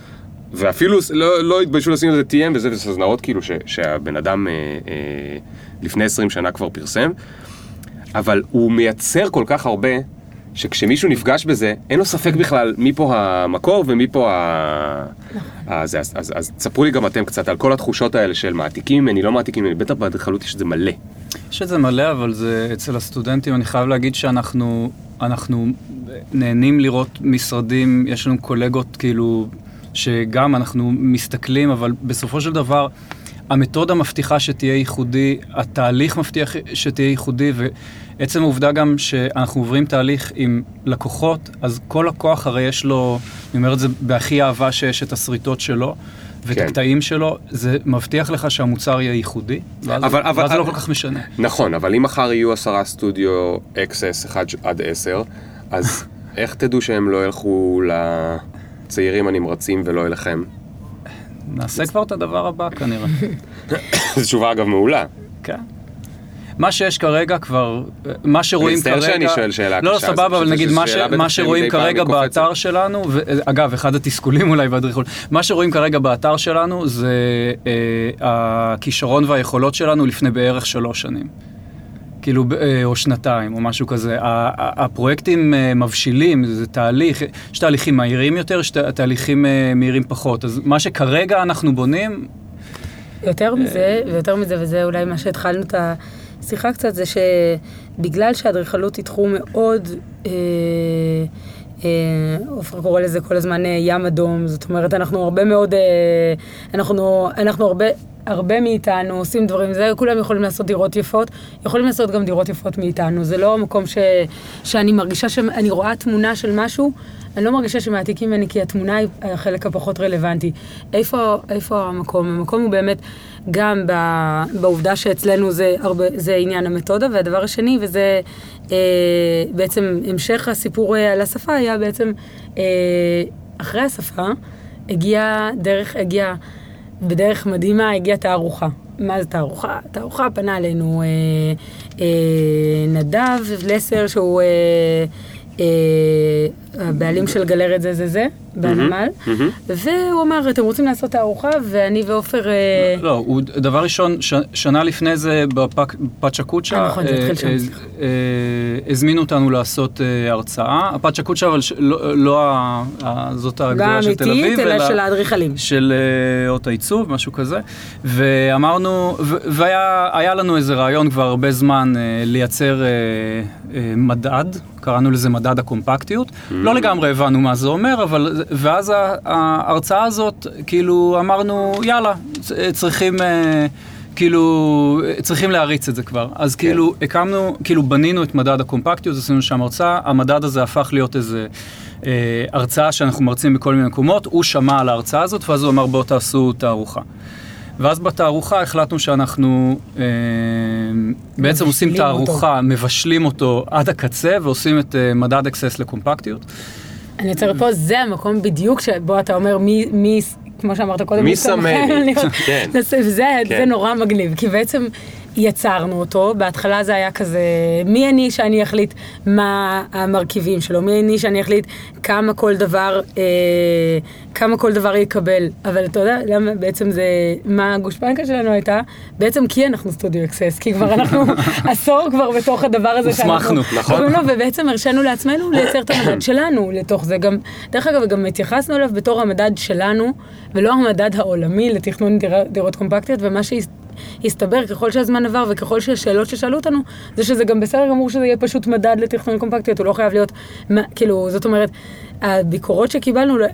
ואפילו לא, לא התביישו לשים על זה TM וזה, וזה סדנאות כאילו ש, שהבן אדם אה, אה, לפני 20 שנה כבר פרסם. אבל הוא מייצר כל כך הרבה, שכשמישהו נפגש בזה, אין לו ספק בכלל מי פה המקור ומי פה ה... ה... זה, אז, אז, אז תספרו לי גם אתם קצת על כל התחושות האלה של מעתיקים. ממני, לא מעתיקים ממני, בטח באדריכלות יש את זה מלא. יש את זה מלא, אבל זה אצל הסטודנטים, אני חייב להגיד שאנחנו אנחנו נהנים לראות משרדים, יש לנו קולגות כאילו, שגם אנחנו מסתכלים, אבל בסופו של דבר, המתודה מבטיחה שתהיה ייחודי, התהליך מבטיח שתהיה ייחודי, ועצם העובדה גם שאנחנו עוברים תהליך עם לקוחות, אז כל לקוח הרי יש לו, אני אומר את זה בהכי אהבה שיש את הסריטות שלו. ואת כן. הקטעים שלו, זה מבטיח לך שהמוצר יהיה ייחודי, ואז, אבל- אבל- ואז לא אבל- כל כך משנה. נכון, אבל אם מחר יהיו עשרה סטודיו XS 1 עד 10, אז איך תדעו שהם לא ילכו לצעירים הנמרצים ולא אליכם? נעשה כבר את הדבר הבא כנראה. זו תשובה אגב מעולה. כן. מה שיש כרגע כבר, מה שרואים מצטער כרגע... שאני שואל שאלה לא, לא, קשה, סבבה, זה אבל נגיד מה, ש... מה שרואים כרגע. באתר שלנו, ואגב, אחד התסכולים אולי באדריכלות, מה שרואים כרגע באתר שלנו זה אה, הכישרון והיכולות שלנו לפני בערך שלוש שנים. כאילו, ב- אה, או שנתיים, או משהו כזה. ה- ה- הפרויקטים אה, מבשילים, זה תהליך, יש תהליכים מהירים יותר, יש תהליכים אה, מהירים פחות. אז מה שכרגע אנחנו בונים, יותר מזה, ויותר מזה, וזה אולי מה שהתחלנו את השיחה קצת, זה שבגלל שהאדריכלות היא תחום מאוד, אה, אה, עופר קורא לזה כל הזמן אה, ים אדום, זאת אומרת, אנחנו הרבה מאוד, אה, אנחנו, אנחנו הרבה... הרבה מאיתנו עושים דברים, זה כולם יכולים לעשות דירות יפות, יכולים לעשות גם דירות יפות מאיתנו, זה לא המקום ש, שאני מרגישה שאני רואה תמונה של משהו, אני לא מרגישה שמעתיקים ממני כי התמונה היא החלק הפחות רלוונטי. איפה, איפה המקום? המקום הוא באמת גם ב, בעובדה שאצלנו זה, הרבה, זה עניין המתודה, והדבר השני, וזה אה, בעצם המשך הסיפור אה, על השפה, היה בעצם אה, אחרי השפה, הגיעה דרך, הגיעה בדרך מדהימה, הגיעה תערוכה. מה זה תערוכה? תערוכה פנה אלינו אה, אה, נדב לסר, שהוא אה, אה, הבעלים של גלרת זה זה זה, בנמל, והוא אמר, אתם רוצים לעשות תערוכה? ואני ועופר... אה, לא, הוא דבר ראשון, שנה לפני זה בפאצ'ה קוצ'ה, אה, נכון, סליחה. הזמינו אותנו לעשות אה, הרצאה. הפאצ'ה קוצ'ה, אבל לא, לא זאת הגדולה של תל אביב, אלא של האדריכלים. של אה, אות העיצוב, משהו כזה. ואמרנו, והיה היה לנו איזה רעיון כבר הרבה זמן אה, לייצר אה, אה, מדד, קראנו לזה מדד הקומפקטיות. לא לגמרי הבנו מה זה אומר, אבל, ואז ההרצאה הזאת, כאילו אמרנו, יאללה, צריכים... אה, כאילו, צריכים להריץ את זה כבר. אז כאילו, הקמנו, כאילו, בנינו את מדד הקומפקטיות, עשינו שם הרצאה, המדד הזה הפך להיות איזה אה, הרצאה שאנחנו מרצים בכל מיני מקומות, הוא שמע על ההרצאה הזאת, ואז הוא אמר, בואו תעשו תערוכה. ואז בתערוכה החלטנו שאנחנו אה, בעצם עושים מבשלים אותו. תערוכה, מבשלים אותו עד הקצה, ועושים את אה, מדד אקסס לקומפקטיות. אני עוצר פה, זה המקום בדיוק שבו אתה אומר מי, מי כמו שאמרת קודם, מי? לראות- כן. זה, כן. זה נורא מגניב, כי בעצם יצרנו אותו, בהתחלה זה היה כזה, מי אני שאני אחליט מה המרכיבים שלו, מי אני שאני אחליט כמה כל דבר, אה, כמה כל דבר יקבל, אבל אתה יודע למה בעצם זה, מה הגושפנקה שלנו הייתה? בעצם כי אנחנו סטודיו אקסס, כי כבר אנחנו עשור כבר בתוך הדבר הזה הוסמכנו, נכון. לו, ובעצם הרשינו לעצמנו לייצר את המדד שלנו לתוך זה, גם, דרך אגב, גם התייחסנו אליו בתור המדד שלנו, ולא המדד העולמי לתכנון דיר, דירות קומפקטיות, ומה שהסתבר ככל שהזמן עבר וככל שהשאלות ששאלו אותנו, זה שזה גם בסדר גמור שזה יהיה פשוט מדד לתכנון קומפקטיות, הוא לא חייב להיות, מה- כאילו, זאת אומרת, הביקורות שקיבלנו, אה,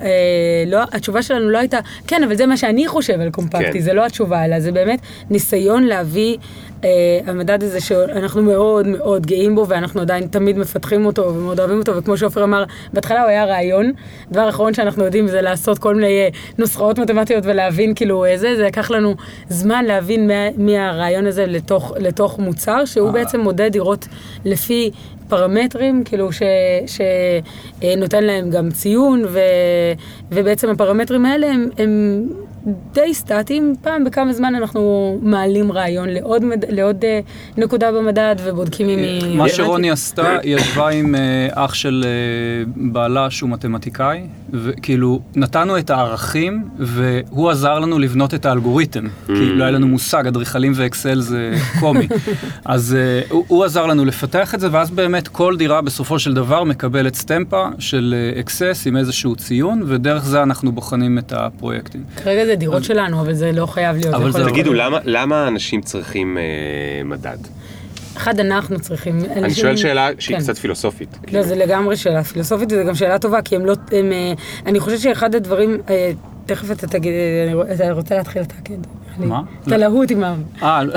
לא, התשובה שלנו לא הייתה, כן, אבל זה מה שאני חושב על קומפקטי, כן. זה לא התשובה, אלא זה באמת ניסיון להביא, אה, המדד הזה שאנחנו מאוד מאוד גאים בו, ואנחנו עדיין תמיד מפתחים אותו ומאוד אוהבים אותו, וכמו שעופר אמר, בהתחלה הוא היה רעיון, דבר אחרון שאנחנו יודעים זה לעשות כל מיני אה, נוסחאות מתמטיות ולהבין כאילו איזה, זה לקח לנו זמן להבין מה- מהרעיון הזה לתוך, לתוך מוצר, שהוא בעצם מודד דירות לפי... פרמטרים, כאילו, שנותן להם גם ציון, ו, ובעצם הפרמטרים האלה הם, הם די סטטיים. פעם בכמה זמן אנחנו מעלים רעיון לעוד, מד, לעוד אה, נקודה במדד ובודקים אם היא... מה. שרוני עשתה, היא ישבה עם אה, אח של אה, בעלה שהוא מתמטיקאי, וכאילו נתנו את הערכים, והוא עזר לנו לבנות את האלגוריתם, כי לא היה לנו מושג, אדריכלים ואקסל זה קומי. אז הוא, הוא עזר לנו לפתח את זה, ואז באמת כל דירה בסופו של דבר מקבלת סטמפה של אקסס עם איזשהו ציון, ודרך זה אנחנו בוחנים את הפרויקטים. כרגע זה דירות שלנו, אבל זה לא חייב להיות. אבל זה- תגידו, למה- למה אנשים צריכים אה, מדד? אחד, אנחנו צריכים. אני אנשים- שואל שאלה שהיא כן. קצת פילוסופית. לא, זה לגמרי שאלה פילוסופית, וזו גם שאלה טובה, כי הם לא... הם, אה, אני חושבת שאחד הדברים... אה, תכף אתה תגיד, אתה רוצה להתחיל אתה, כן. מה? אתה להוט עם ה... אה, ל-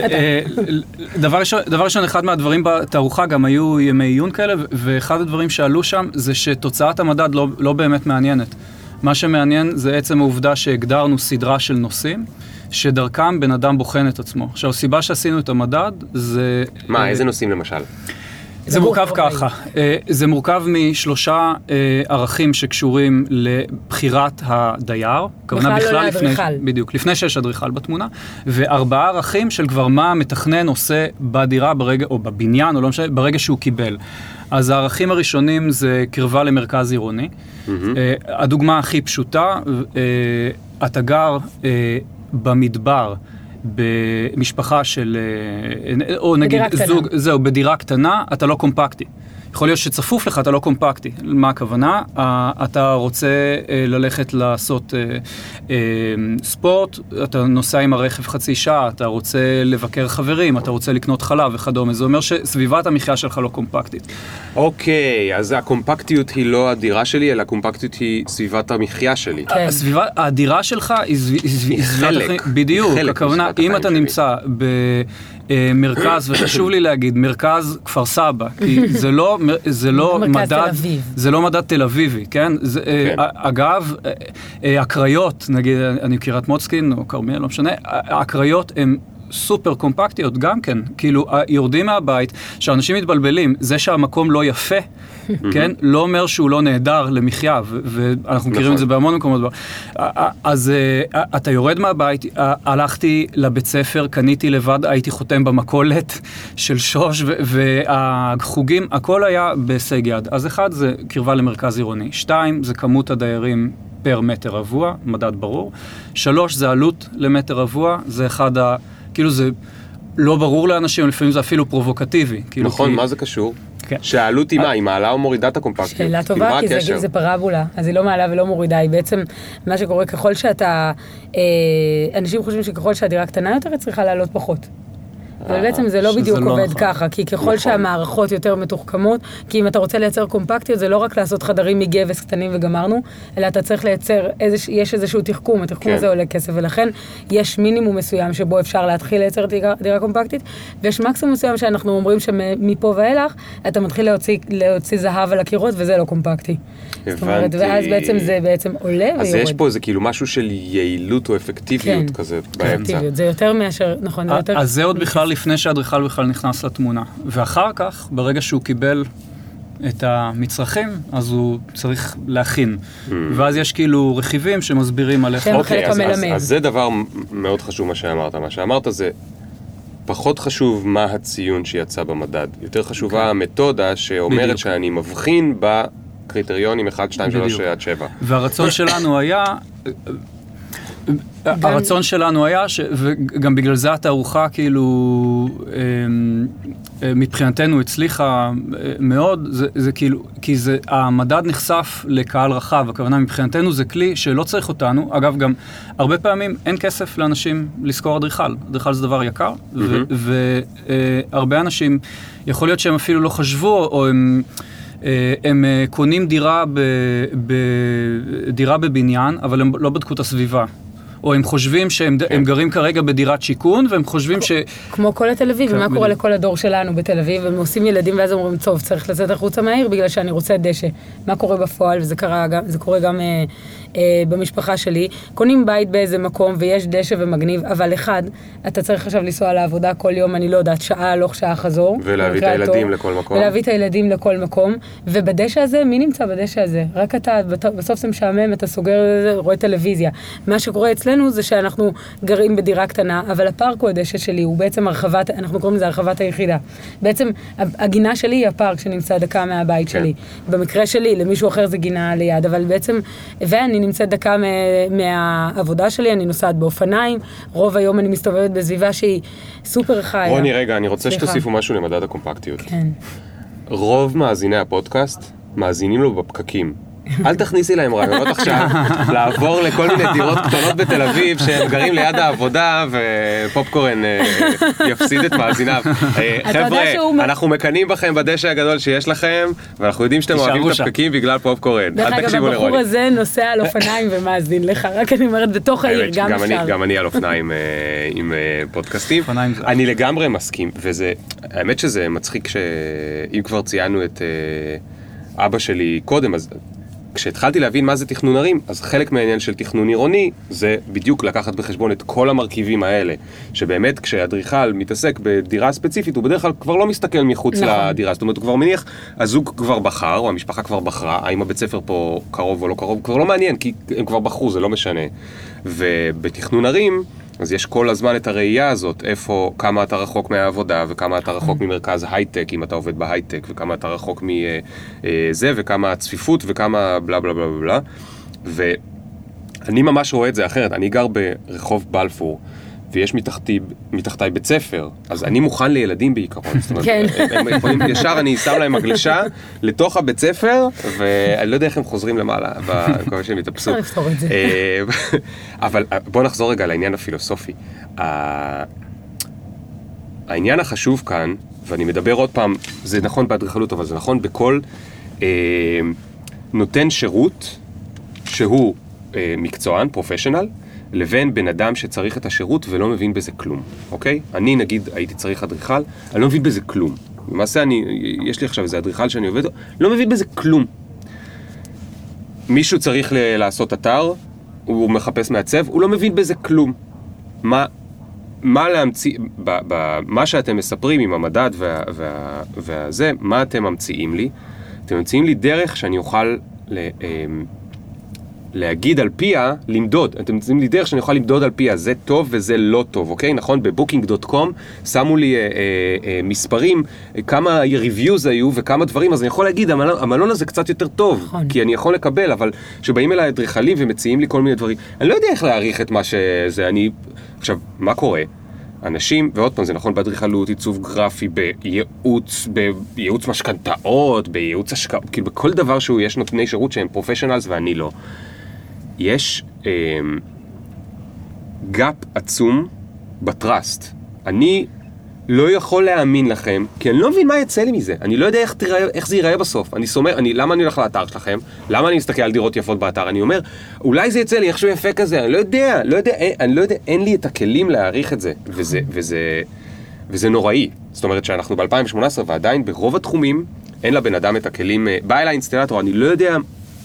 אה, ל- דבר ראשון, אחד מהדברים בתערוכה גם היו ימי עיון כאלה, ואחד הדברים שעלו שם זה שתוצאת המדד לא, לא באמת מעניינת. מה שמעניין זה עצם העובדה שהגדרנו סדרה של נושאים, שדרכם בן אדם בוחן את עצמו. עכשיו, הסיבה שעשינו את המדד זה... מה, אה, איזה נושאים למשל? זה מורכב בחיים. ככה, אה, זה מורכב משלושה אה, ערכים שקשורים לבחירת הדייר. הכוונה בכלל לא לפני, לאדריכל. בדיוק, לפני שיש אדריכל בתמונה, וארבעה ערכים של כבר מה המתכנן עושה בדירה ברגע, או בבניין, או לא משנה, ברגע שהוא קיבל. אז הערכים הראשונים זה קרבה למרכז עירוני. אה, הדוגמה הכי פשוטה, אה, אתה גר אה, במדבר. במשפחה של, או נגיד בדירה קטנה. זוג, זהו, בדירה קטנה, אתה לא קומפקטי. יכול להיות שצפוף לך, אתה לא קומפקטי. מה הכוונה? אתה רוצה אה, ללכת לעשות אה, אה, ספורט, אתה נוסע עם הרכב חצי שעה, אתה רוצה לבקר חברים, אתה רוצה לקנות חלב וכדומה. זה אומר שסביבת המחיה שלך לא קומפקטית. אוקיי, אז הקומפקטיות היא לא הדירה שלי, אלא הקומפקטיות היא סביבת המחיה שלי. כן. הסביבה, הדירה שלך היא סב- היא סביבת חלק. בדיוק, הכוונה, אם אתה. נמצא במרכז, וחשוב לי להגיד, מרכז כפר סבא, כי זה לא, זה לא מרכז מדד. זה לא מדד תל אביבי, כן? זה, כן. אה, אגב, אה, אה, הקריות, נגיד, אני קריית מוצקין או כרמיאל, לא משנה, הקריות הן... סופר קומפקטיות גם כן, כאילו יורדים מהבית, שאנשים מתבלבלים, זה שהמקום לא יפה, כן, לא אומר שהוא לא נהדר למחיה, ואנחנו מכירים נכון. את זה בהמון מקומות. אז אה, אתה יורד מהבית, הלכתי לבית ספר, קניתי לבד, הייתי חותם במכולת של שוש, והחוגים, הכל היה בהישג יד. אז אחד זה קרבה למרכז עירוני, שתיים זה כמות הדיירים. פר מטר רבוע, מדד ברור. שלוש זה עלות למטר רבוע, זה אחד ה... כאילו זה לא ברור לאנשים, לפעמים זה אפילו פרובוקטיבי. כאילו נכון, כי- מה זה קשור? כן. שהעלות היא מה? היא מעלה או מורידה את הקומפקטיות? שאלה כאילו, טובה, כי זה? זה פרבולה, אז היא לא מעלה ולא מורידה, היא בעצם, מה שקורה ככל שאתה, אה, אנשים חושבים שככל שהדירה קטנה יותר, היא צריכה לעלות פחות. אבל בעצם זה לא בדיוק לא עובד נכון. ככה, כי ככל נכון. שהמערכות יותר מתוחכמות, כי אם אתה רוצה לייצר קומפקטיות, זה לא רק לעשות חדרים מגבס קטנים וגמרנו, אלא אתה צריך לייצר, איזוש, יש איזשהו תחכום, התחכום כן. הזה עולה כסף, ולכן יש מינימום מסוים שבו אפשר להתחיל לייצר דירה, דירה קומפקטית, ויש מקסימום מסוים שאנחנו אומרים שמפה ואילך, אתה מתחיל להוציא, להוציא זהב על הקירות, וזה לא קומפקטי. זאת אומרת, הבנתי. ואז בעצם זה בעצם עולה ויורד. אז יש פה איזה כאילו משהו של יעילות או אפקטיביות כן. כזה באמצע. אפקטיביות, זה יותר מאשר, נכון, זה יותר... אז זה עוד בכלל לפני שהאדריכל בכלל נכנס לתמונה. ואחר כך, ברגע שהוא קיבל את המצרכים, אז הוא צריך להכין. Mm. ואז יש כאילו רכיבים שמסבירים על איך... שהם אוקיי, החלק אז, אז, המלמד. אז זה דבר מאוד חשוב מה שאמרת. מה שאמרת זה פחות חשוב מה הציון שיצא במדד. יותר חשובה המתודה שאומרת בדיוק. שאני מבחין בקריטריונים 1, 2, 3 בדיוק. עד 7. והרצון שלנו היה, הרצון שלנו היה, ש, וגם בגלל זה התערוכה כאילו אמ, אה, מבחינתנו הצליחה אה, מאוד, זה, זה כאילו, כי זה, המדד נחשף לקהל רחב, הכוונה מבחינתנו זה כלי שלא צריך אותנו, אגב גם הרבה פעמים אין כסף לאנשים לשכור אדריכל, אדריכל זה דבר יקר, והרבה אנשים, יכול להיות שהם אפילו לא חשבו, או הם... אה, הם אה, קונים דירה, ב, ב, דירה בבניין, אבל הם לא בדקו את הסביבה. או הם חושבים שהם כן. הם גרים כרגע בדירת שיכון, והם חושבים ש... כמו כל התל אביב, כן, ומה קורה. לכל הדור שלנו בתל אביב, הם עושים ילדים ואז אומרים, טוב, צריך לצאת החוצה מהעיר בגלל שאני רוצה דשא. מה קורה בפועל, וזה קרה, גם- זה קורה גם אה, במשפחה שלי. קונים בית באיזה מקום ויש דשא ומגניב, אבל אחד, אתה צריך עכשיו לנסוע לעבודה כל יום, אני לא יודעת, שעה הלוך, שעה חזור. ולהביא את הילדים הטוב. לכל מקום. ולהביא את הילדים לכל מקום, ובדשא הזה, מי נמצא בדשא הזה? רק אתה, בסוף זה משעמם, אתה סוגר, את זה, רואה טלוויזיה. מה שקורה אצלנו זה שאנחנו גרים בדירה קטנה, אבל הפארק הוא הדשא שלי, הוא בעצם הרחבת, אנחנו קוראים לזה הרחבת היחידה. בעצם הגינה שלי היא הפארק שנמצא דקה מהבית כן. שלי. במקרה שלי, למישהו אחר זה גינה ליד, אבל בעצם, ואני נמצאת דקה מה- מהעבודה שלי, אני נוסעת באופניים, רוב היום אני מסתובבת בסביבה שהיא סופר חיה. רוני, רגע, אני רוצה סליחה. שתוסיפו משהו למדד הקומפקטיות. כן. רוב מאזיני הפודקאסט מאזינים לו בפקקים. אל תכניסי להם רעיונות עכשיו לעבור לכל מיני דירות קטנות בתל אביב שהם גרים ליד העבודה ופופקורן אה, יפסיד את מאזיניו. אה, חבר'ה, אנחנו מקנאים בכם בדשא הגדול שיש לכם ואנחנו יודעים שאתם אוהבים את. הפקקים בגלל פופקורן. דרך אל אגב, תקשיבו הבחור לרוני. הזה נוסע על אופניים ומאזין לך, רק אני אומרת, בתוך העיר גם אפשר. גם אני על אופניים אה, עם פודקאסטים. אני לגמרי מסכים, וזה, האמת שזה מצחיק שאם כבר ציינו את אבא שלי קודם, אז כשהתחלתי להבין מה זה תכנון ערים, אז חלק מהעניין של תכנון עירוני זה בדיוק לקחת בחשבון את כל המרכיבים האלה. שבאמת כשאדריכל מתעסק בדירה ספציפית, הוא בדרך כלל כבר לא מסתכל מחוץ נכון. לדירה, זאת אומרת הוא כבר מניח, הזוג כבר בחר, או המשפחה כבר בחרה, האם הבית ספר פה קרוב או לא קרוב, כבר לא מעניין, כי הם כבר בחרו, זה לא משנה. ובתכנון ערים, אז יש כל הזמן את הראייה הזאת, איפה, כמה אתה רחוק מהעבודה, וכמה אתה רחוק ממרכז הייטק, אם אתה עובד בהייטק, וכמה אתה רחוק מזה, וכמה הצפיפות, וכמה בלה בלה בלה בלה בלה. ואני ממש רואה את זה אחרת, אני גר ברחוב בלפור. ויש מתחתי, מתחתיי בית ספר, אז אני מוכן לילדים בעיקרון. זאת אומרת, כן. הם יכולים, ישר אני שם להם מגלשה לתוך הבית ספר, ואני לא יודע איך הם חוזרים למעלה, אני מקווה שהם יתאפסו. אה, אבל אה, בוא נחזור רגע לעניין הפילוסופי. ה- העניין החשוב כאן, ואני מדבר עוד פעם, זה נכון באדריכלות, אבל זה נכון בכל אה, נותן שירות שהוא אה, מקצוען, פרופשיונל, לבין בן אדם שצריך את השירות ולא מבין בזה כלום, אוקיי? אני נגיד הייתי צריך אדריכל, אני לא מבין בזה כלום. למעשה אני, יש לי עכשיו איזה אדריכל שאני עובד, לא מבין בזה כלום. מישהו צריך ל- לעשות אתר, הוא מחפש מעצב, הוא לא מבין בזה כלום. מה, מה להמציא, ב, ב, מה שאתם מספרים עם המדד וה, וה, והזה, מה אתם ממציאים לי? אתם ממציאים לי דרך שאני אוכל ל, אמ, להגיד על פיה, למדוד. אתם ממציאים לי דרך שאני אוכל למדוד על פיה, זה טוב וזה לא טוב, אוקיי? נכון, בבוקינג.קום שמו לי אה, אה, אה, מספרים, אה, כמה reviews היו וכמה דברים, אז אני יכול להגיד, המלון, המלון הזה קצת יותר טוב, נכון. כי אני יכול לקבל, אבל כשבאים אליי אדריכלים ומציעים לי כל מיני דברים, אני לא יודע איך להעריך את מה שזה, אני... עכשיו, מה קורה? אנשים, ועוד פעם, זה נכון באדריכלות, עיצוב גרפי, בייעוץ, בייעוץ משכנתאות, בייעוץ השקעות, כאילו בכל דבר שהוא, יש נותני שירות שהם professionals ואני לא. יש אה, gap עצום ב trust. אני לא יכול להאמין לכם, כי אני לא מבין מה יצא לי מזה. אני לא יודע איך, תראה, איך זה ייראה בסוף. אני סומך, אני, למה אני הולך לאתר שלכם? למה אני מסתכל על דירות יפות באתר? אני אומר, אולי זה יצא לי איכשהו יפה כזה, אני לא יודע, לא יודע, אין, אני לא יודע, אין לי את הכלים להעריך את זה. וזה, וזה, וזה נוראי. זאת אומרת שאנחנו ב-2018 ועדיין ברוב התחומים אין לבן אדם את הכלים, אה, בא אליי אינסטלטור, אני לא יודע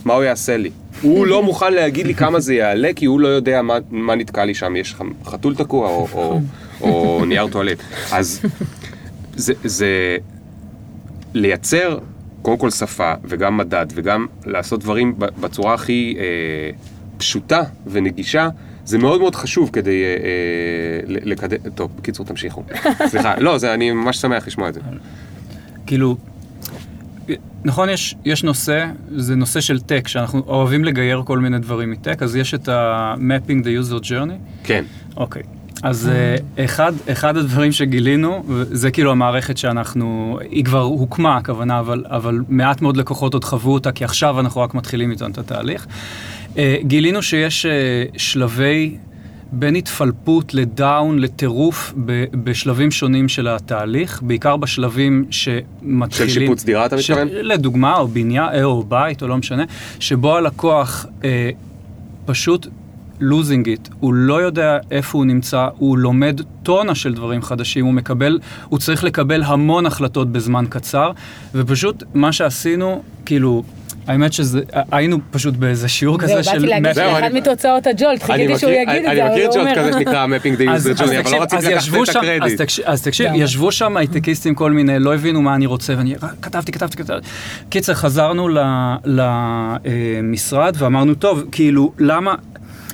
מה הוא יעשה לי. הוא לא מוכן להגיד לי כמה זה יעלה, כי הוא לא יודע מה, מה נתקע לי שם, יש חתול תקוע או, או, או נייר טואלט. אז זה, זה לייצר קודם כל שפה, וגם מדד, וגם לעשות דברים בצורה הכי אה, פשוטה ונגישה, זה מאוד מאוד חשוב כדי אה, אה, לקדם... טוב, בקיצור, תמשיכו. סליחה, לא, זה, אני ממש שמח לשמוע את זה. כאילו, נכון, יש, יש נושא, זה נושא של טק, שאנחנו אוהבים לגייר כל מיני דברים מטק, אז יש את ה-mapping the user journey. כן. אוקיי. אז אה, אחד, אחד הדברים שגילינו, זה כאילו המערכת שאנחנו, היא כבר הוקמה הכוונה, אבל, אבל מעט מאוד לקוחות עוד חוו אותה, כי עכשיו אנחנו רק מתחילים איתנו את התהליך. אה, גילינו שיש אה, שלבי בין התפלפות לדאון, לטירוף, ב- בשלבים שונים של התהליך, בעיקר בשלבים שמתחילים... של שיפוץ דירה, אתה ש- מתכוון? לדוגמה, או בניין, אה, או בית, או לא משנה, שבו הלקוח אה, פשוט לוזינג איט, הוא לא יודע איפה הוא נמצא, הוא לומד טונה של דברים חדשים, הוא מקבל, הוא צריך לקבל המון החלטות בזמן קצר, ופשוט מה שעשינו, כאילו, האמת שזה, היינו פשוט באיזה שיעור כזה זהו, של... באתי להגיד זהו, שאחד אני- מתוצאות הג'ולט, אני חיכיתי שהוא יגיד את אני זה, אבל מכיר ג'ולט. כזה שנקרא user אז, journey, אבל לא רציתי לקחת את הקרדיט. אז תקשיב. ישבו שם הייטקיסטים כל מיני, לא הבינו מה אני רוצה, ואני כתבתי, כתבתי, כתבתי. קיצר, חזרנו למשרד ואמרנו, טוב, כאילו, למה,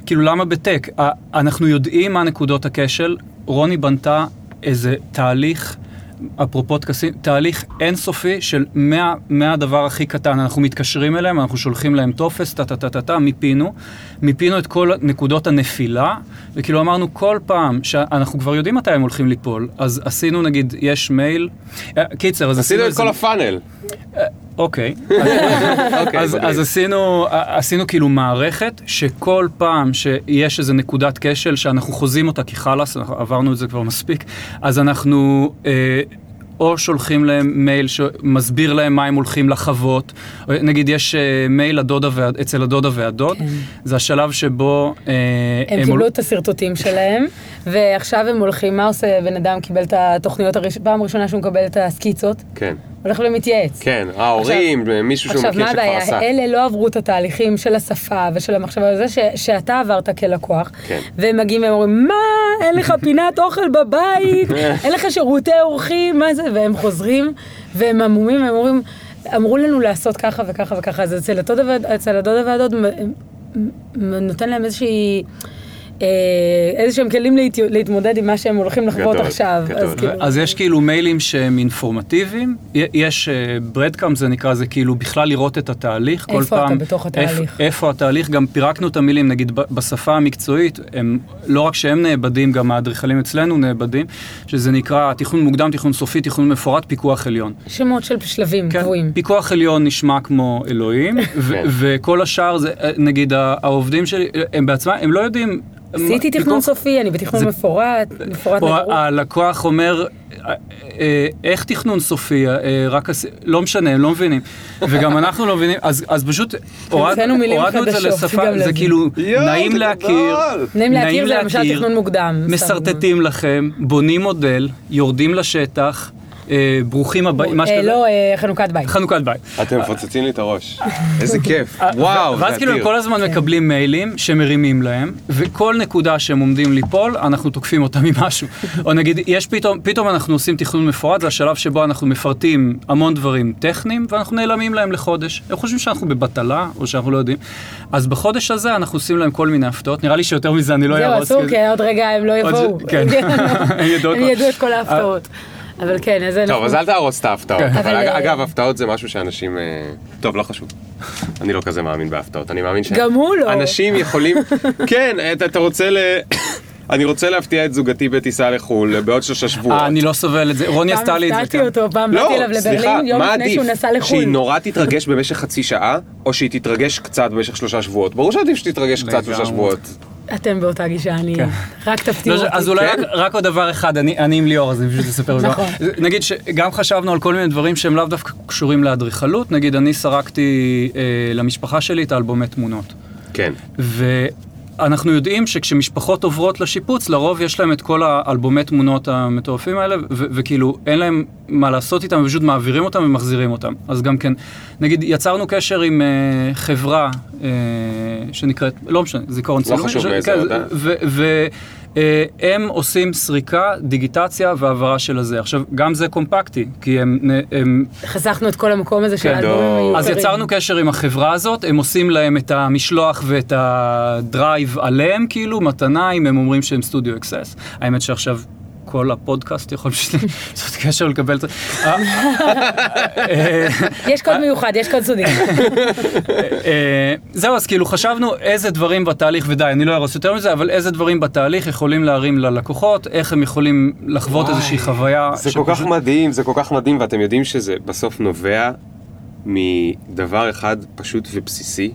כאילו, למה בטק? אנחנו יודעים מה נקודות הכשל, רוני בנתה איזה תהליך. אפרופו טקסים, תהליך אינסופי של מה, מהדבר הכי קטן, אנחנו מתקשרים אליהם, אנחנו שולחים להם טופס, טה-טה-טה-טה, מיפינו, מיפינו את כל נקודות הנפילה, וכאילו אמרנו כל פעם שאנחנו כבר יודעים מתי הם הולכים ליפול, אז עשינו נגיד, יש מייל, אה, קיצר, אז עשינו את איזה- כל הפאנל. אוקיי. אוקיי, אז, עשינו, עשינו כאילו מערכת שכל פעם שיש איזה נקודת כשל שאנחנו חוזים אותה כי חלאס, אנחנו עברנו את זה כבר מספיק, אז אנחנו אה, או שולחים להם מייל שמסביר להם מה הם הולכים לחוות, נגיד יש אה, מייל. אצל הדודה והדוד, כן. זה השלב שבו... אה, הם קיבלו את השרטוטים שלהם, ועכשיו הם הולכים, מה עושה בן אדם קיבל את התוכניות, הראש- פעם ראשונה שהוא מקבל את הסקיצות, כן, הולך ומתייעץ. כן, ההורים, מישהו שהוא עכשיו, מכיר מה שכבר הבעיה? עשה. אלה לא עברו את התהליכים של השפה ושל המחשבה וזה ש, שאתה עברת כלקוח. כן. והם מגיעים והם אומרים, מה, אין לך פינת אוכל בבית, אין לך שירותי אורחים, מה זה? והם חוזרים, והם עמומים, הם אומרים, אמרו לנו לעשות ככה וככה וככה. אז אצל הדודה, והדוד נותן להם איזושהי... אה, איזה שהם כלים להת... להתמודד עם מה שהם הולכים לחוות גדול, עכשיו. גדול. אז כאילו, אז יש כאילו מיילים שהם אינפורמטיביים, יש ברדקאם זה נקרא, זה כאילו בכלל לראות את התהליך, כל איפה אתה פעם, בתוך התהליך? איפה, איפה התהליך, גם פירקנו את המילים, נגיד בשפה המקצועית, הם, לא רק שהם נאבדים, גם האדריכלים אצלנו נאבדים, שזה נקרא תכנון מוקדם, תכנון סופי, תכנון מפורט, פיקוח עליון. שמות של שלבים כן, קבועים. פיקוח עליון נשמע כמו אלוהים, ו- כן. וכל השאר זה, אה, נגיד העובדים שלי, הם בעצמם, הם לא יודעים... עשיתי תכנון סופי, אני בתכנון זה- מפורט, מפורט לברור. הלקוח אומר, אה, אה, איך תכנון סופי, אה, רק, עשי- לא משנה, הם לא מבינים. וגם אנחנו לא מבינים, אז, אז פשוט מילים הורדנו את זה לשפה, זה. כאילו נעים להכיר. נעים להכיר זה למשל תכנון מוקדם. סתם. משרטטים לכם, בונים מודל, יורדים לשטח, ברוכים הבאים, מה אה, שכזה, לא, אה, חנוכת בית. חנוכת בית. אתם מפוצצים לי את הראש. איזה כיף. וואו, זה ואז כאילו הם. כל הזמן מקבלים מיילים שמרימים להם, וכל נקודה שהם עומדים ליפול, אנחנו תוקפים אותם ממשהו. או נגיד, יש פתאום, פתאום אנחנו עושים תכנון מפורט, זה השלב שבו אנחנו מפרטים המון דברים טכניים, ואנחנו נעלמים להם לחודש. הם חושבים שאנחנו בבטלה, או שאנחנו לא יודעים. אז בחודש הזה אנחנו עושים להם כל מיני הפתעות, נראה לי שיותר מזה אני לא זהו, ארוץ. אסור, כי עוד רגע הם לא יבואו. כן. הם. ידעו את כל ההפתעות. אבל כן, אז אנחנו... טוב, אז אל תהרוס את ההפתעות. כן. אבל אבל, אג- אה, אגב, הפתעות זה משהו שאנשים... אה, טוב, לא חשוב. אני לא כזה מאמין בהפתעות. אני מאמין ש... גם הוא לא. אנשים יכולים... כן, אתה- אתה רוצה ל... אני רוצה להפתיע את זוגתי בטיסה לחו"ל בעוד שלושה שבועות. אה, אני לא סובל את זה, רוני עשתה לי את פעם זה. הפתעתי כן. אותו, פעם לא, באתי אליו לברלין, יום לפני? שהוא נסע לחו"ל. שהיא נורא תתרגש במשך חצי שעה, או שהיא תתרגש קצת במשך שלושה שבועות? ברור שעדיף שתתרגש קצת שלושה. שבועות. אתם באותה גישה, אני... כן. רק תפתיעו לא, אותי. אז אולי כן? רק, רק עוד דבר אחד, אני, אני עם ליאור, אז אני פשוט אספר. דבר. נכון. נגיד שגם חשבנו על כל מיני דברים שהם לאו דווקא קשורים לאדריכלות, נגיד אני סרקתי אה, למשפחה שלי את האלבומי תמונות. כן. ואנחנו יודעים שכשמשפחות עוברות לשיפוץ, לרוב יש להם את כל האלבומי תמונות המטורפים האלה, וכאילו אין להם מה לעשות איתם, ופשוט מעבירים אותם ומחזירים אותם. אז גם כן, נגיד יצרנו קשר עם אה, חברה אה, שנקראת, לא משנה, זיכרון צילומי. חשוב ש- מאיזה כן, הם עושים סריקה, דיגיטציה והעברה של הזה. עכשיו, גם זה קומפקטי, כי הם... הם חסכנו את כל המקום הזה של כן, האלבומים לא. המיוחדים. אז יצרנו קשר עם החברה הזאת, הם עושים להם את המשלוח ואת ה drive עליהם, כאילו, מתנה, אם הם אומרים שהם סטודיו אקסס. האמת שעכשיו... כל הפודקאסט יכול לעשות קשר לקבל את זה. אה, אה, יש קוד מיוחד, יש קוד סודי. אה, זהו, אז כאילו חשבנו איזה דברים בתהליך, ודי, אני לא ארוס יותר מזה, אבל איזה דברים בתהליך יכולים להרים ללקוחות, איך הם יכולים לחוות איזושהי חוויה. זה כל כך מדהים, זה כל כך מדהים, ואתם יודעים שזה בסוף נובע מדבר אחד פשוט ובסיסי,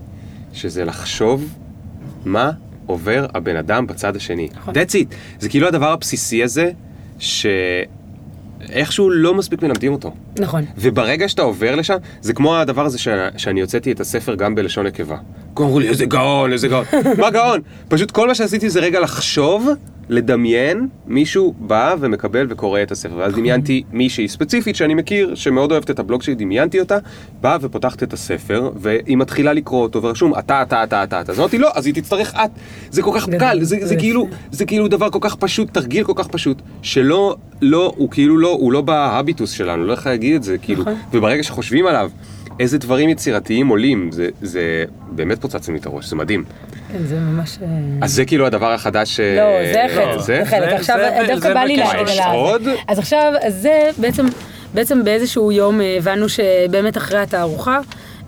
שזה לחשוב מה עובר הבן אדם בצד השני. נכון. That's it. זה כאילו הדבר הבסיסי הזה, שאיכשהו לא מספיק מלמדים אותו. נכון. וברגע שאתה עובר לשם, זה כמו הדבר הזה ש... שאני הוצאתי את הספר גם בלשון נקבה. כולם אמרו לי, איזה גאון, איזה גאון. מה גאון? פשוט כל מה שעשיתי זה רגע לחשוב, לדמיין, מישהו בא ומקבל וקורא את הספר. ואז דמיינתי מישהי ספציפית שאני מכיר, שמאוד אוהבת את הבלוג שלי, דמיינתי אותה, באה ופותחת את הספר, והיא מתחילה לקרוא אותו, ורשום, אתה, אתה, אתה, אתה, אתה. אז אמרתי, לא, אז היא תצטרך את. זה כל כך. קל, זה, זה זה כאילו, זה כאילו דבר כל כך פשוט, תרגיל כל כך פשוט, שלא, לא, הוא כאילו לא, הוא לא בהביטוס שלנו, לא איך להגיד את זה, כאילו, נכון. וברגע שחושבים עליו, איזה דברים יצירתיים עולים, זה, זה באמת פוצץ לי את הראש, זה מדהים. כן, זה ממש... אה, אז זה כאילו הדבר החדש... אה, לא, זה חלק, זה? זה חלק. זה- עכשיו, זה- דווקא זה בא לי. להגיד עליו. עוד? אז עכשיו, אז זה בעצם, בעצם באיזשהו יום אה, הבנו שבאמת אחרי התערוכה,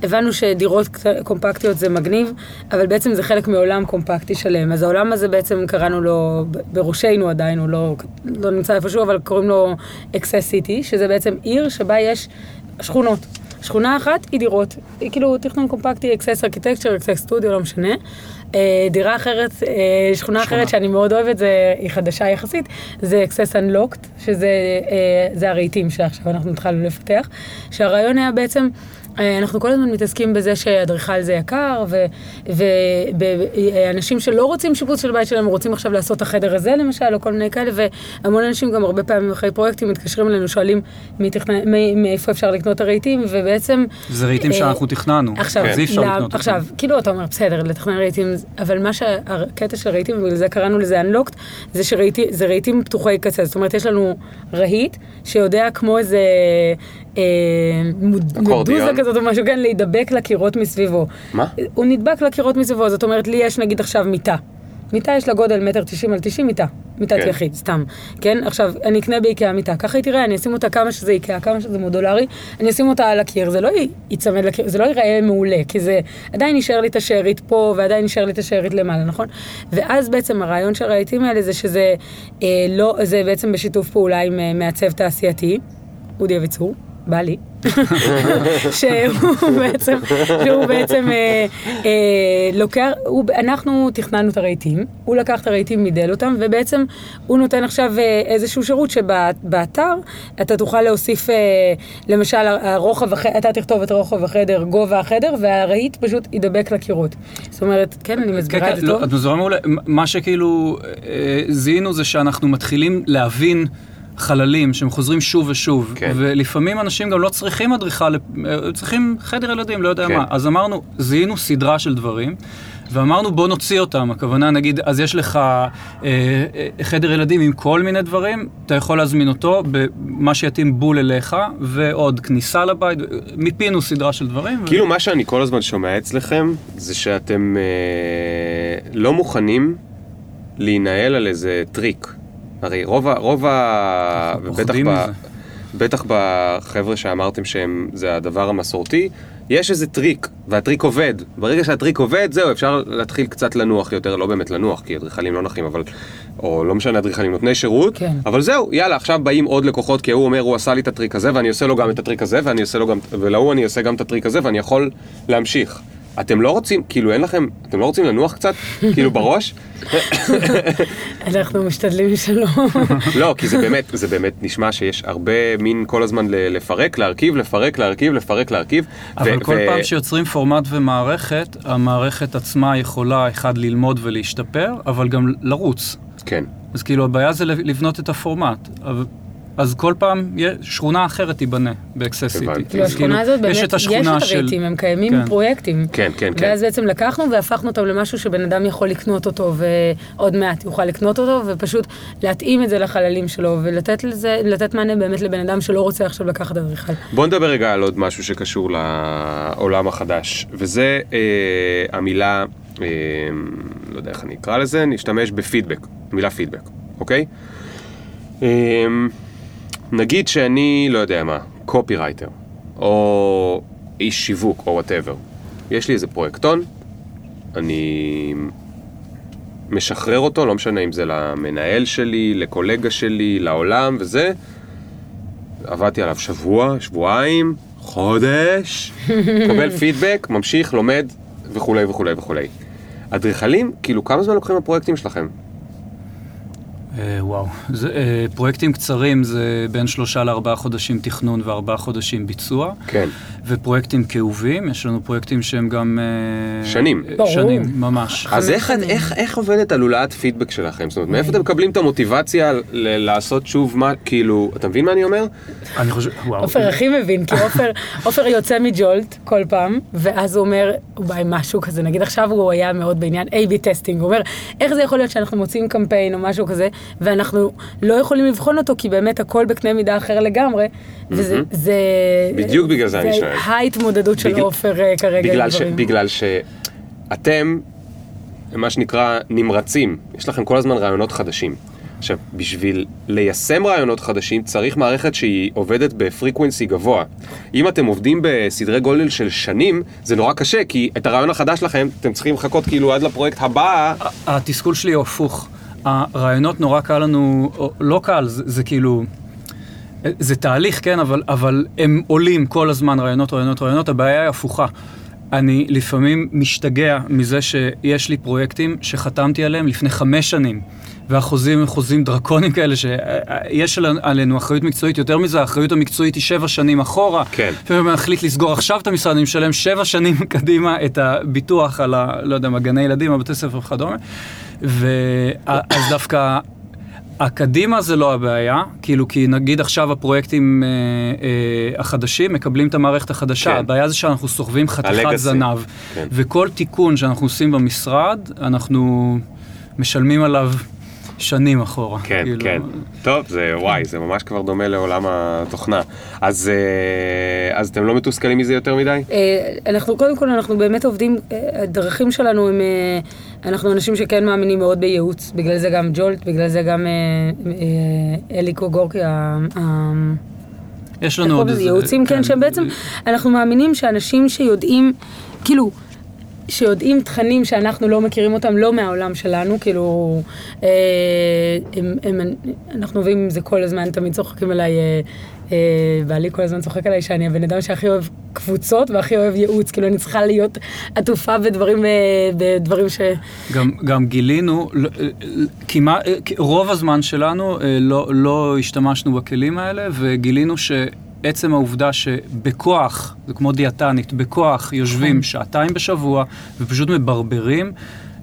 הבנו שדירות קט- קומפקטיות זה מגניב, אבל בעצם זה חלק מעולם קומפקטי שלם. אז העולם הזה בעצם קראנו לו, בראשנו עדיין, הוא לא, לא נמצא איפשהו, אבל קוראים לו אקסס סיטי, שזה בעצם עיר שבה יש שכונות. שכונה אחת היא דירות, היא כאילו תכנון קומפקטי, אקסס architecture, אקסס סטודיו, לא משנה. אה, דירה אחרת, אה, שכונה אחרת שאני מאוד אוהבת, זה, היא חדשה יחסית, זה אקסס אנלוקט, שזה אה, זה הרהיטים שעכשיו אנחנו התחלנו לפתח, שהרעיון היה בעצם, אנחנו כל הזמן מתעסקים בזה שאדריכל זה יקר, ואנשים שלא רוצים שיפוץ של בית שלהם, רוצים עכשיו לעשות את החדר הזה למשל, או כל מיני כאלה, והמון אנשים גם הרבה פעמים אחרי פרויקטים מתקשרים אלינו, שואלים מאיפה אפשר לקנות את הרהיטים, ובעצם... זה רהיטים אה, שאנחנו תכננו, עכשיו, אז אי אפשר לקנות עכשיו, אותם. כאילו אתה אומר, בסדר, לתכנן רהיטים, אבל מה שהקטע של רהיטים, ובגלל זה קראנו לזה Unlocked, זה שזה רהיטים פתוחי קצה. זאת אומרת, יש לנו רהיט שיודע כמו איזה אה. מדוזה כזאת או משהו, כן, להידבק לקירות מסביבו. מה? הוא נדבק לקירות מסביבו, זאת אומרת, לי יש נגיד עכשיו מיטה. מיטה יש לה גודל מטר תשעים על תשעים מיטה, מיטת כן. יחיד, סתם, כן? עכשיו, אני אקנה באיקאה מיטה, ככה היא תראה, אני אשים אותה כמה שזה איקאה, כמה שזה מודולרי, אני אשים אותה על הקיר, זה לא ייצמד לקיר, זה לא ייראה מעולה, כי זה עדיין יישאר לי את השארית פה, ועדיין יישאר לי את השארית למעלה, נכון? ואז בעצם הרעיון של הרהיטים האלה זה שזה אה, לא, זה בעצם בשיתוף פעולה עם אה, מעצב תעשייתי, אודי אביצור. בא לי, שהוא בעצם, שהוא בעצם אה, אה, לוקח, הוא, אנחנו תכננו את הרהיטים, הוא לקח את הרהיטים, מידל אותם, ובעצם הוא נותן עכשיו אה, איזשהו שירות שבאתר אתה תוכל להוסיף, אה, למשל, הרוחב, אתה תכתוב את רוחב החדר, גובה החדר, והרהיט פשוט ידבק לקירות. זאת אומרת, כן, אני כן, מסבירה את כן, זה לא, טוב. את מזוהה מעולה. מה שכאילו אה, זיהינו זה שאנחנו מתחילים להבין חללים שהם חוזרים שוב ושוב, כן. ולפעמים אנשים גם לא צריכים אדריכל, אה, צריכים חדר ילדים, לא יודע כן. מה. אז אמרנו, זיהינו סדרה של דברים. ואמרנו בוא נוציא אותם, הכוונה נגיד, אז יש לך אה, אה, חדר ילדים עם כל מיני דברים, אתה יכול להזמין אותו במה שיתאים בול אליך, ועוד כניסה לבית, מיפינו סדרה של דברים. ו- כאילו מה שאני כל הזמן שומע אצלכם, זה שאתם אה, לא מוכנים להינעל על איזה טריק. הרי רוב ה... רוב ה... פוחדים ב... בטח בחבר'ה שאמרתם שהם, זה הדבר המסורתי, יש איזה טריק, והטריק עובד. ברגע שהטריק עובד, זהו, אפשר להתחיל קצת לנוח יותר, לא באמת לנוח, כי אדריכלים לא נחים, אבל... או לא משנה, אדריכלים נותני שירות, כן. אבל זהו, יאללה, עכשיו באים עוד לקוחות, כי הוא אומר, הוא עשה לי את הטריק הזה, ואני עושה לו גם את הטריק הזה, ואני עושה לו גם... ולהוא אני עושה גם את הטריק הזה, ואני יכול להמשיך. אתם לא רוצים, כאילו אין לכם, אתם לא רוצים לנוח קצת, כאילו בראש? אנחנו משתדלים שלא. לא, כי זה באמת, זה באמת נשמע שיש הרבה מין כל הזמן לפרק, להרכיב, לפרק, להרכיב, לפרק, להרכיב. אבל כל פעם שיוצרים פורמט ומערכת, המערכת עצמה יכולה, אחד, ללמוד ולהשתפר, אבל גם לרוץ. כן. אז כאילו הבעיה זה לבנות את הפורמט. אז כל פעם שכונה אחרת תיבנה באקסס סיטי. הבנתי. כאילו, השכונה הזאת באמת, יש את השכונה יש את של... הם קיימים כן. פרויקטים. כן, כן, כן. ואז בעצם לקחנו והפכנו אותם למשהו שבן אדם יכול לקנות אותו, ועוד מעט יוכל לקנות אותו, ופשוט להתאים את זה לחללים שלו, ולתת לזה, לתת מענה באמת לבן אדם שלא רוצה עכשיו לקחת אדריכל. בוא נדבר רגע על עוד משהו שקשור לעולם החדש, וזה אה, המילה, אה, לא יודע איך אני אקרא לזה, נשתמש בפידבק, מילה פידבק, אוקיי? אה, נגיד שאני, לא יודע מה, קופירייטר, או איש שיווק, או whatever. יש לי איזה פרויקטון, אני משחרר אותו, לא משנה אם זה למנהל שלי, לקולגה שלי, לעולם וזה. עבדתי עליו שבוע, שבועיים, חודש, מקבל פידבק, ממשיך, לומד וכולי וכולי וכולי. אדריכלים, כאילו כמה זמן לוקחים הפרויקטים שלכם? אה, וואו, זה, אה, פרויקטים קצרים זה בין שלושה לארבעה חודשים תכנון וארבעה חודשים ביצוע. כן. ופרויקטים כאובים, יש לנו פרויקטים שהם גם... אה, שנים. ברור. שנים, ממש. אז איך. איך, איך עובדת הלולאת פידבק שלכם? זאת אומרת, מאיפה אתם מקבלים את המוטיבציה ל- לעשות שוב מה, כאילו, אתה מבין מה אני אומר? אני חושב, וואו. עופר הכי מבין, כי עופר, עופר יוצא מ Jolt כל פעם, ואז הוא אומר, הוא בא עם משהו כזה, נגיד עכשיו הוא היה מאוד בעניין A-B testing, הוא אומר, איך זה יכול להיות שאנחנו מוצאים קמפיין או משהו כזה, ואנחנו לא יכולים לבחון אותו, כי באמת הכל בקנה מידה אחר לגמרי, וזה... זה, בדיוק בגלל זה אני שואל. זה ההתמודדות של בגלל- עופר אה, כרגע בגלל, ש. בגלל שאתם, מה שנקרא, נמרצים. יש לכם כל הזמן רעיונות חדשים. עכשיו, בשביל ליישם רעיונות חדשים צריך מערכת שהיא עובדת בפריקוונסי גבוה. אם אתם עובדים בסדרי גודל של שנים, זה נורא קשה, כי את הרעיון החדש שלכם, אתם צריכים לחכות כאילו עד לפרויקט הבא. התסכול שלי הוא הפוך. הרעיונות נורא קל לנו, לא קל, זה, זה כאילו... זה תהליך, כן, אבל, אבל הם עולים כל הזמן, רעיונות, רעיונות, רעיונות, הבעיה היא הפוכה. אני לפעמים משתגע מזה שיש לי פרויקטים שחתמתי עליהם לפני חמש שנים, והחוזים הם חוזים דרקונים כאלה, שיש עלינו אחריות מקצועית, יותר מזה, האחריות המקצועית היא שבע שנים אחורה. כן. לפעמים אני מחליט לסגור עכשיו את המשרד, אני משלם שבע שנים קדימה את הביטוח על ה... לא יודע מה, גני ילדים, הבתי ספר וכדומה. ואז דווקא הקדימה זה לא הבעיה, כאילו, כי נגיד עכשיו הפרויקטים אה, אה, החדשים מקבלים את המערכת החדשה, כן. הבעיה זה שאנחנו סוחבים חתיכת. זנב, כן. וכל תיקון שאנחנו עושים במשרד, אנחנו משלמים עליו שנים אחורה. כן, כאילו, כן. טוב, זה וואי, זה ממש כבר דומה לעולם התוכנה. אז, אה, אז אתם לא מתוסכלים מזה יותר מדי? אה, אנחנו, קודם כל, אנחנו באמת עובדים, אה, הדרכים שלנו הם, אה, אנחנו אנשים שכן מאמינים מאוד בייעוץ, בגלל זה גם ג'ולט, בגלל זה גם אה, אה, אליקו גורקי, יש לנו עוד? איזה... ייעוצים, כן, שהם בעצם, אנחנו מאמינים שאנשים שיודעים, כאילו, שיודעים תכנים שאנחנו לא מכירים אותם, לא מהעולם שלנו, כאילו, אה, הם, הם, אנחנו עובדים עם זה כל הזמן, תמיד צוחקים עליי, אה, אה, בעלי כל הזמן צוחק עליי שאני הבן אדם שהכי אוהב קבוצות והכי אוהב ייעוץ, כאילו אני צריכה להיות עטופה בדברים, אה, בדברים ש... גם, גם גילינו, לא- כמעט, רוב הזמן שלנו אה, לא, לא השתמשנו בכלים האלה, וגילינו שעצם העובדה שבכוח, זה כמו דיאטנית, בכוח יושבים שעתיים בשבוע ופשוט מברברים,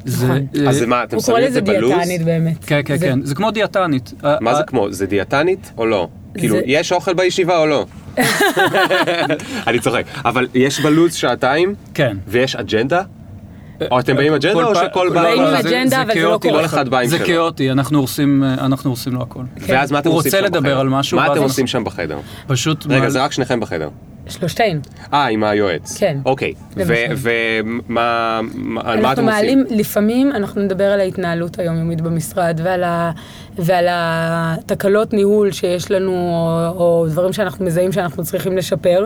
זה... נכון. אה, אז זה מה, אתם הוא קורא שמים את לזה זה בלו"ז? דיאטנית באמת. כן, כן, זה- כן, זה כמו דיאטנית. מה זה כמו, זה דיאטנית או לא? כאילו, זה- יש אוכל בישיבה או לא? אני צוחק. אבל יש בלו"ז שעתיים, כן. ויש אג'נדה? או אתם באים עם אג'נדה או שכל לא, בא... באים עם לא, אג'נדה, אבל זה לא קורה. כל אחד בא עם זה שלו. כאוטי, אנחנו הורסים, אנחנו הורסים לו הכל. ואז מה אתם הוא עושים רוצה שם לדבר בחדר? על משהו, מה אתם עושים שם בחדר? פשוט... רגע, זה רק שניכם בחדר. שלושתנו. אה, עם היועץ. כן. אוקיי. ומה, מה- על מה אנחנו אתם מעלים, עושים? לפעמים אנחנו נדבר על ההתנהלות היומיומית במשרד ועל, ה, ועל התקלות ניהול שיש לנו, או, או דברים שאנחנו מזהים שאנחנו צריכים לשפר.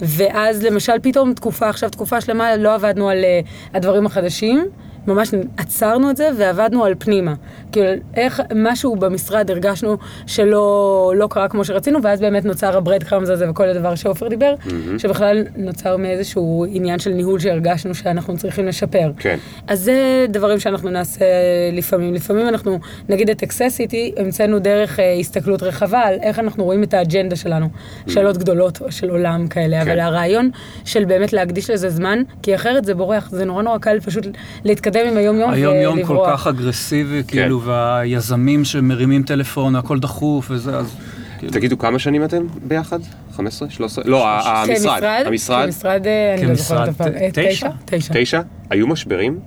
ואז למשל פתאום תקופה, עכשיו תקופה שלמה לא עבדנו על uh, הדברים החדשים, ממש עצרנו את זה ועבדנו על פנימה. כאילו, איך משהו במשרד הרגשנו שלא לא קרה כמו שרצינו, ואז באמת נוצר ה bread crumbs הזה וכל הדבר שעופר דיבר, שבכלל נוצר מאיזשהו עניין של ניהול שהרגשנו שאנחנו צריכים לשפר. כן. אז זה דברים שאנחנו נעשה לפעמים. לפעמים אנחנו, נגיד את אקססיטי, המצאנו דרך אה, הסתכלות רחבה על איך אנחנו רואים את האג'נדה שלנו. שאלות גדולות של עולם כאלה, אבל הרעיון של באמת להקדיש לזה זמן, כי אחרת זה בורח, זה נורא נורא קל פשוט להתקדם עם היום-יום היום יום כל ולברוח. כך אגרסיבי, כאילו, והיזמים שמרימים טלפון, הכל דחוף וזה, אז... כאילו. תגידו, כמה שנים אתם ביחד? 15? 13? לא, ה- המשרד. כמשרד? המשרד? כמשרד, אה, אני לא זוכרת הפעם. אה, תשע? תשע. תשע? היו משברים?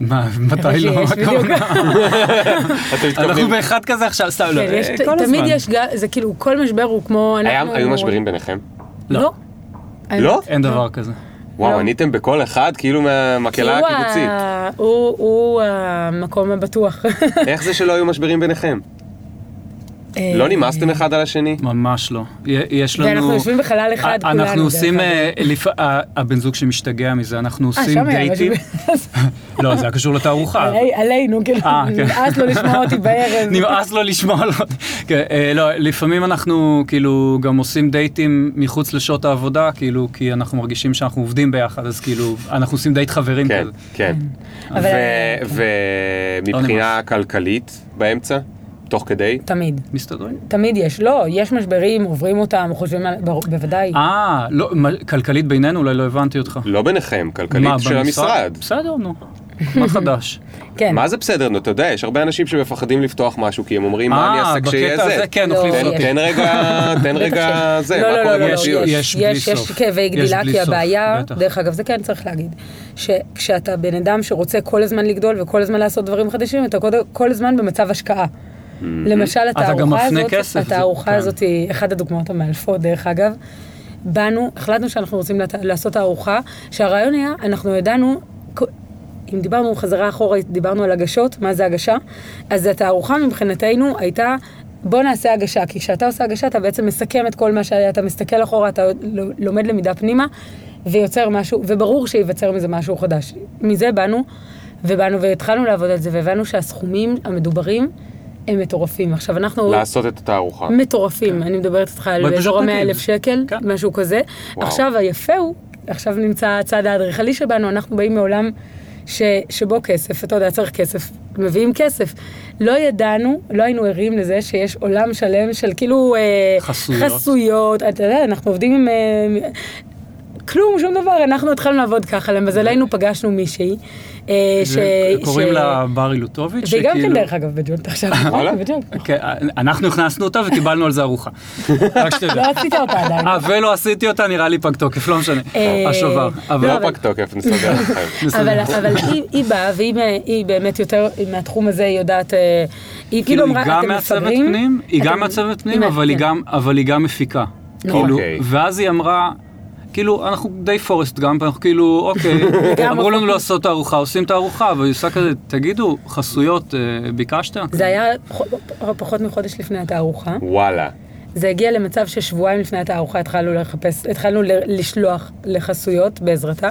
מה, מתי לא? אנחנו? באחד כזה עכשיו, סתם, לא, כן, אה, תמיד. יש, זה כאילו, כל משבר הוא כמו... היו משברים ביניכם? לא. האמת, לא? אין דבר כזה. וואו, לא. עניתם בכל אחד כאילו מהמקהלה הוא הקיבוצית. הוא המקום הבטוח. איך זה שלא היו משברים ביניכם? לא נמאסתם אחד על השני? ממש לא. יש לנו... ואנחנו יושבים בחלל אחד כולנו. אנחנו עושים, אה, הבן זוג שמשתגע מזה, אנחנו אה, עושים דייטים. לא, זה היה קשור לתערוכה. עלי- עלינו, כאילו, אה, כן. נמאס לו לשמוע אותי בערב. נמאס לו לשמוע. כן, אה, לא, לפעמים אנחנו כאילו גם עושים דייטים מחוץ לשעות העבודה, כאילו, כי אנחנו מרגישים שאנחנו עובדים ביחד, אז כאילו, אנחנו עושים דייט חברים כן, כזה. כן. אבל- ו- ומבחינה כלכלית באמצע? תוך כדי? תמיד. מסתדרים. תמיד יש. לא, יש משברים, עוברים אותם, חושבים על... בוודאי. אה, לא, כלכלית בינינו, אולי לא הבנתי אותך. לא ביניכם, מה, כלכלית של המשרד. בסדר, נו. מה חדש? כן. מה זה בסדר? נו, אתה יודע, יש הרבה אנשים שמפחדים לפתוח משהו כי הם אומרים מה אני אה, אעשה כשיהיה בקטע זה. הזה, כן, לא, אוכלים תן- יש. תן רגע, תן רגע זה, לא, מה לא, קורה לא, לא, יש-? יש בלי יש. כאבי גדילה, כי הבעיה. דרך אגב, זה כן צריך להגיד, שכשאתה בן אדם שרוצה כל הזמן לגדול וכל הזמן לעשות דברים חדשים, אתה כל הזמן במצב השקעה. למשל, אתה גם התערוכה הזאת, התערוכה כן. הזאת היא אחת הדוגמאות המאלפות, דרך אגב. באנו, החלטנו שאנחנו רוצים לת- לעשות תערוכה, שהרעיון היה, אנחנו ידענו, אם דיברנו חזרה אחורה, דיברנו על הגשות, מה זה הגשה, אז התערוכה מבחינתנו הייתה, בוא נעשה הגשה, כי כשאתה עושה הגשה אתה בעצם מסכם את כל מה שהיה, אתה מסתכל אחורה, אתה ל- לומד למידה פנימה, ויוצר משהו, וברור שייווצר מזה משהו חדש. מזה באנו, ובאנו והתחלנו לעבוד על זה, והבנו שהסכומים המדוברים הם מטורפים. עכשיו אנחנו... לעשות את התערוכה. מטורפים, אני מדברת איתך על באזור פשוט ה-100 נגיד. אלף שקל, כן. משהו כזה. וואו. עכשיו היפה הוא, עכשיו נמצא הצד האדריכלי שבנו, אנחנו באים מעולם ש, שבו כסף, אתה יודע, צריך כסף, מביאים כסף. לא ידענו, לא היינו ערים לזה שיש עולם שלם של כאילו... אה, חסויות. חסויות, אתה יודע, אנחנו עובדים עם... אה, כלום, שום דבר, אנחנו התחלנו לעבוד ככה, למזלנו פגשנו מישהי. אה, ש... קוראים ש- לה בר אילוטוביץ'. והיא גם כן שכאילו- דרך אגב בג'ונט עכשיו? בג'ונט. כן, אנחנו הכנסנו אותה וקיבלנו על זה ארוחה. רק שתדע. לא עשית אותה עדיין. אה, ולא עשיתי אותה, נראה לי פג תוקף, לא משנה. אה, השובר. אבל- לא אבל- פג תוקף, נסתדר. אבל, אבל היא, באה, והיא היא באמת יותר, מהתחום הזה, היא יודעת, אה, היא כאילו כאילו אמרה, אתם? פנים, היא גם מעצבת פנים, היא- אבל היא כן. גם- אבל היא גם מפיקה. נכון. כאילו, אוקיי. ואז היא אמרה, כאילו, אנחנו די פורסט גאמפ, אנחנו כאילו, אוקיי, אמרו לנו לעשות תערוכה, עושים תערוכה, והיא עושה כזה, תגידו, חסויות, אה, ביקשתם? זה היה פח- פחות מחודש לפני התערוכה. וואלה. זה הגיע למצב ששבועיים לפני התערוכה התחלנו לחפש, התחלנו לשלוח לחסויות בעזרתה,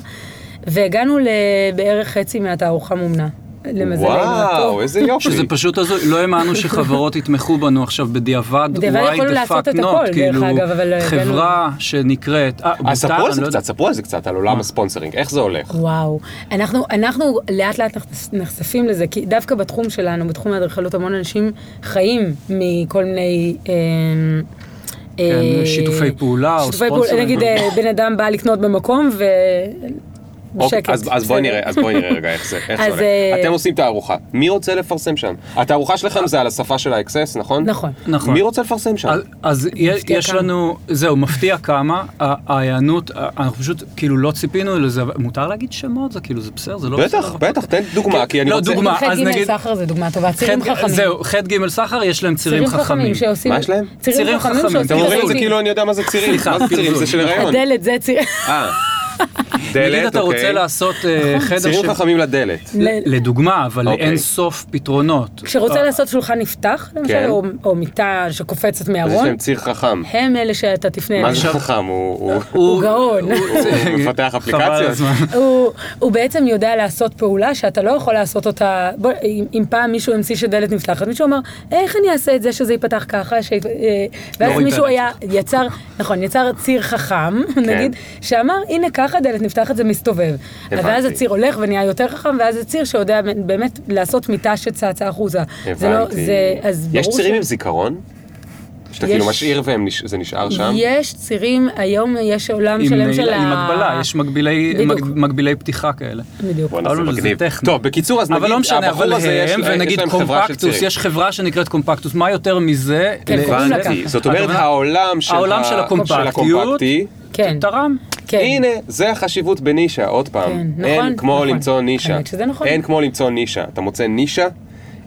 והגענו לבערך חצי מהתערוכה מומנה. למזלנו וואו, הטוב. איזה יופי. שזה פשוט הזוי, לא האמנו שחברות יתמכו בנו עכשיו בדיעבד, יכולנו לעשות fuck את not, הכל, דרך כאילו, אגב, אבל לא חברה שנקראת, אה, אז ביתר, ספרו על זה לא. קצת, ספרו על זה קצת, על עולם הספונסרינג, איך זה הולך? וואו, אנחנו, אנחנו לאט לאט נחשפ- נחשפים לזה, כי דווקא בתחום שלנו, בתחום האדריכלות, המון אנשים חיים מכל מיני... אה, אה, שיתופי פעולה או ספונסרים. נגיד אה, בן אדם בא לקנות במקום ו... בשקט. אז, אז בואי. נראה, אז בואי נראה רגע איך זה, איך זה הולך. אה, אתם עושים תערוכה, מי רוצה לפרסם שם? התערוכה שלכם זה על השפה של האקסס, נכון? נכון. נכון. מי רוצה לפרסם שם? אז, אז יש, כמה. לנו, זהו, מפתיע כמה, ההיענות, אנחנו פשוט כאילו לא ציפינו לזה, מותר להגיד שמות, זה כאילו, זה בסדר, זה לא בסדר. בטח, בטח, תן דוגמה, כי אני לא, רוצה... דוגמה. ח' אז ג' נגיד- סחר זה דוגמה טובה, צירים ח'- חכמים. זהו, ח' ג' סחר יש להם צירים חכמים. שעושים... מה יש להם? צירים חכמים. שעושים... אתם אומרים את זה פרסומים. כאילו אני יודע מה זה צירים, סליחה, מה זה צירים? זה של הריון. הדלת זה ציר... אה, נגיד דלת, אתה רוצה אוקיי. לעשות אה, חדר צירים ש... חכמים לדלת. ל- לדוגמה, אבל אוקיי. לאין סוף פתרונות. כשרוצה לעשות שולחן נפתח, למשל, כן. או- או מיטה שקופצת אז יש מהארון, להם ציר חכם. הם אלה שאתה תפנה מה אליהם. זה חכם? הוא הוא- הוא גאון. הוא מפתח חבל על אפליקציות? הזמן. הוא, הוא בעצם יודע לעשות פעולה שאתה לא יכול לעשות אותה, בוא, אם, אם פעם מישהו המציא שדלת נפתחת, מישהו אמר, איך אני אעשה את זה שזה ייפתח ככה, ש... אה, ואז רואים מישהו היה, יצר, נכון, יצר ציר חכם, נגיד, שאמר, הנה ככה דלת נפתחת, זה מסתובב. הבנתי. ואז הציר הולך ונהיה יותר חכם, ואז זה ציר שיודע באמת לעשות מיטה שצצה החוצה. זה לא, הבנתי. זה, אז יש צירים עם זיכרון? שאתה כאילו יש- משאיר וזה נשאר שם? יש צירים, היום יש עולם עם שלם של ה... עם הגבלה, יש מגבילי- בדיוק. מג- מגבילי פתיחה כאלה. בדיוק. בואנה, זה אבל זה מגניב. טכני. טוב, בקיצור, אז נגיד, אבל לא משנה, הבחור אבל הזה, יש הם, ונגיד קומפקטוס. יש חברה שנקראת קומפקטוס, מה יותר מזה? כן, הבנתי. ככה. זאת אומרת, העולם של העולם של הקומפקטיות, הקומפקטי, כן, תרם. כן. הנה, זה החשיבות בנישה, עוד פעם. כן, נכון, אין כמו נכון. למצוא נישה. האמת שזה נכון. אין כמו למצוא נישה. אתה מוצא נישה,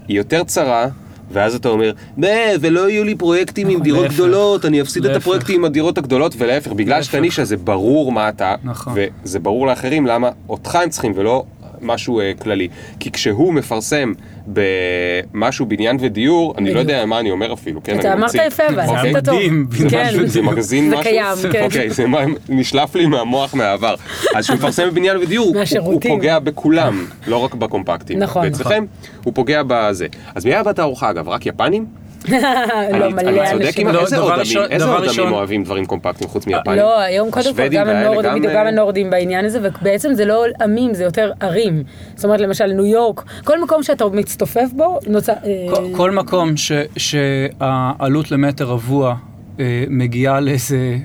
היא יותר צרה, ואז אתה אומר, "בה, ולא יהיו לי פרויקטים עם נכון, דירות. גדולות, אני אפסיד את. הפרויקטים עם הדירות הגדולות, ולהפך, בגלל שאתה. נישה זה ברור מה אתה, נכון. וזה ברור לאחרים למה אותך הם צריכים ולא משהו אה, כללי. כי כשהוא מפרסם במשהו בניין ודיור, אני לא. יודע מה אני אומר אפילו, כן? אתה אמרת. יפה, אבל אוקיי? עשית טוב. זה כן. משהו, זה מגזין זה משהו? קיים, כן. אוקיי, זה מה- נשלף לי מהמוח מהעבר. אז כשהוא מפרסם בבניין ודיור, הוא-. פוגע בכולם, לא רק בקומפקטים. נכון. ואצלכם, הוא פוגע בזה. אז מי היה בתערוכה אגב? רק יפנים? לא, מלא אנשים. עם לא, איזה עוד עמים? אוהבים דברים קומפקטיים חוץ מיפנים? לא, היום קודם כל גם הנורדים, בדיוק, אה, גם הנורדים בעניין הזה, ובעצם זה לא עמים, זה יותר ערים. זאת אומרת, למשל ניו יורק, כל מקום שאתה מצטופף בו, נוצר... אה, כל- מקום שהעלות למטר רבוע אה, מגיעה לאיזה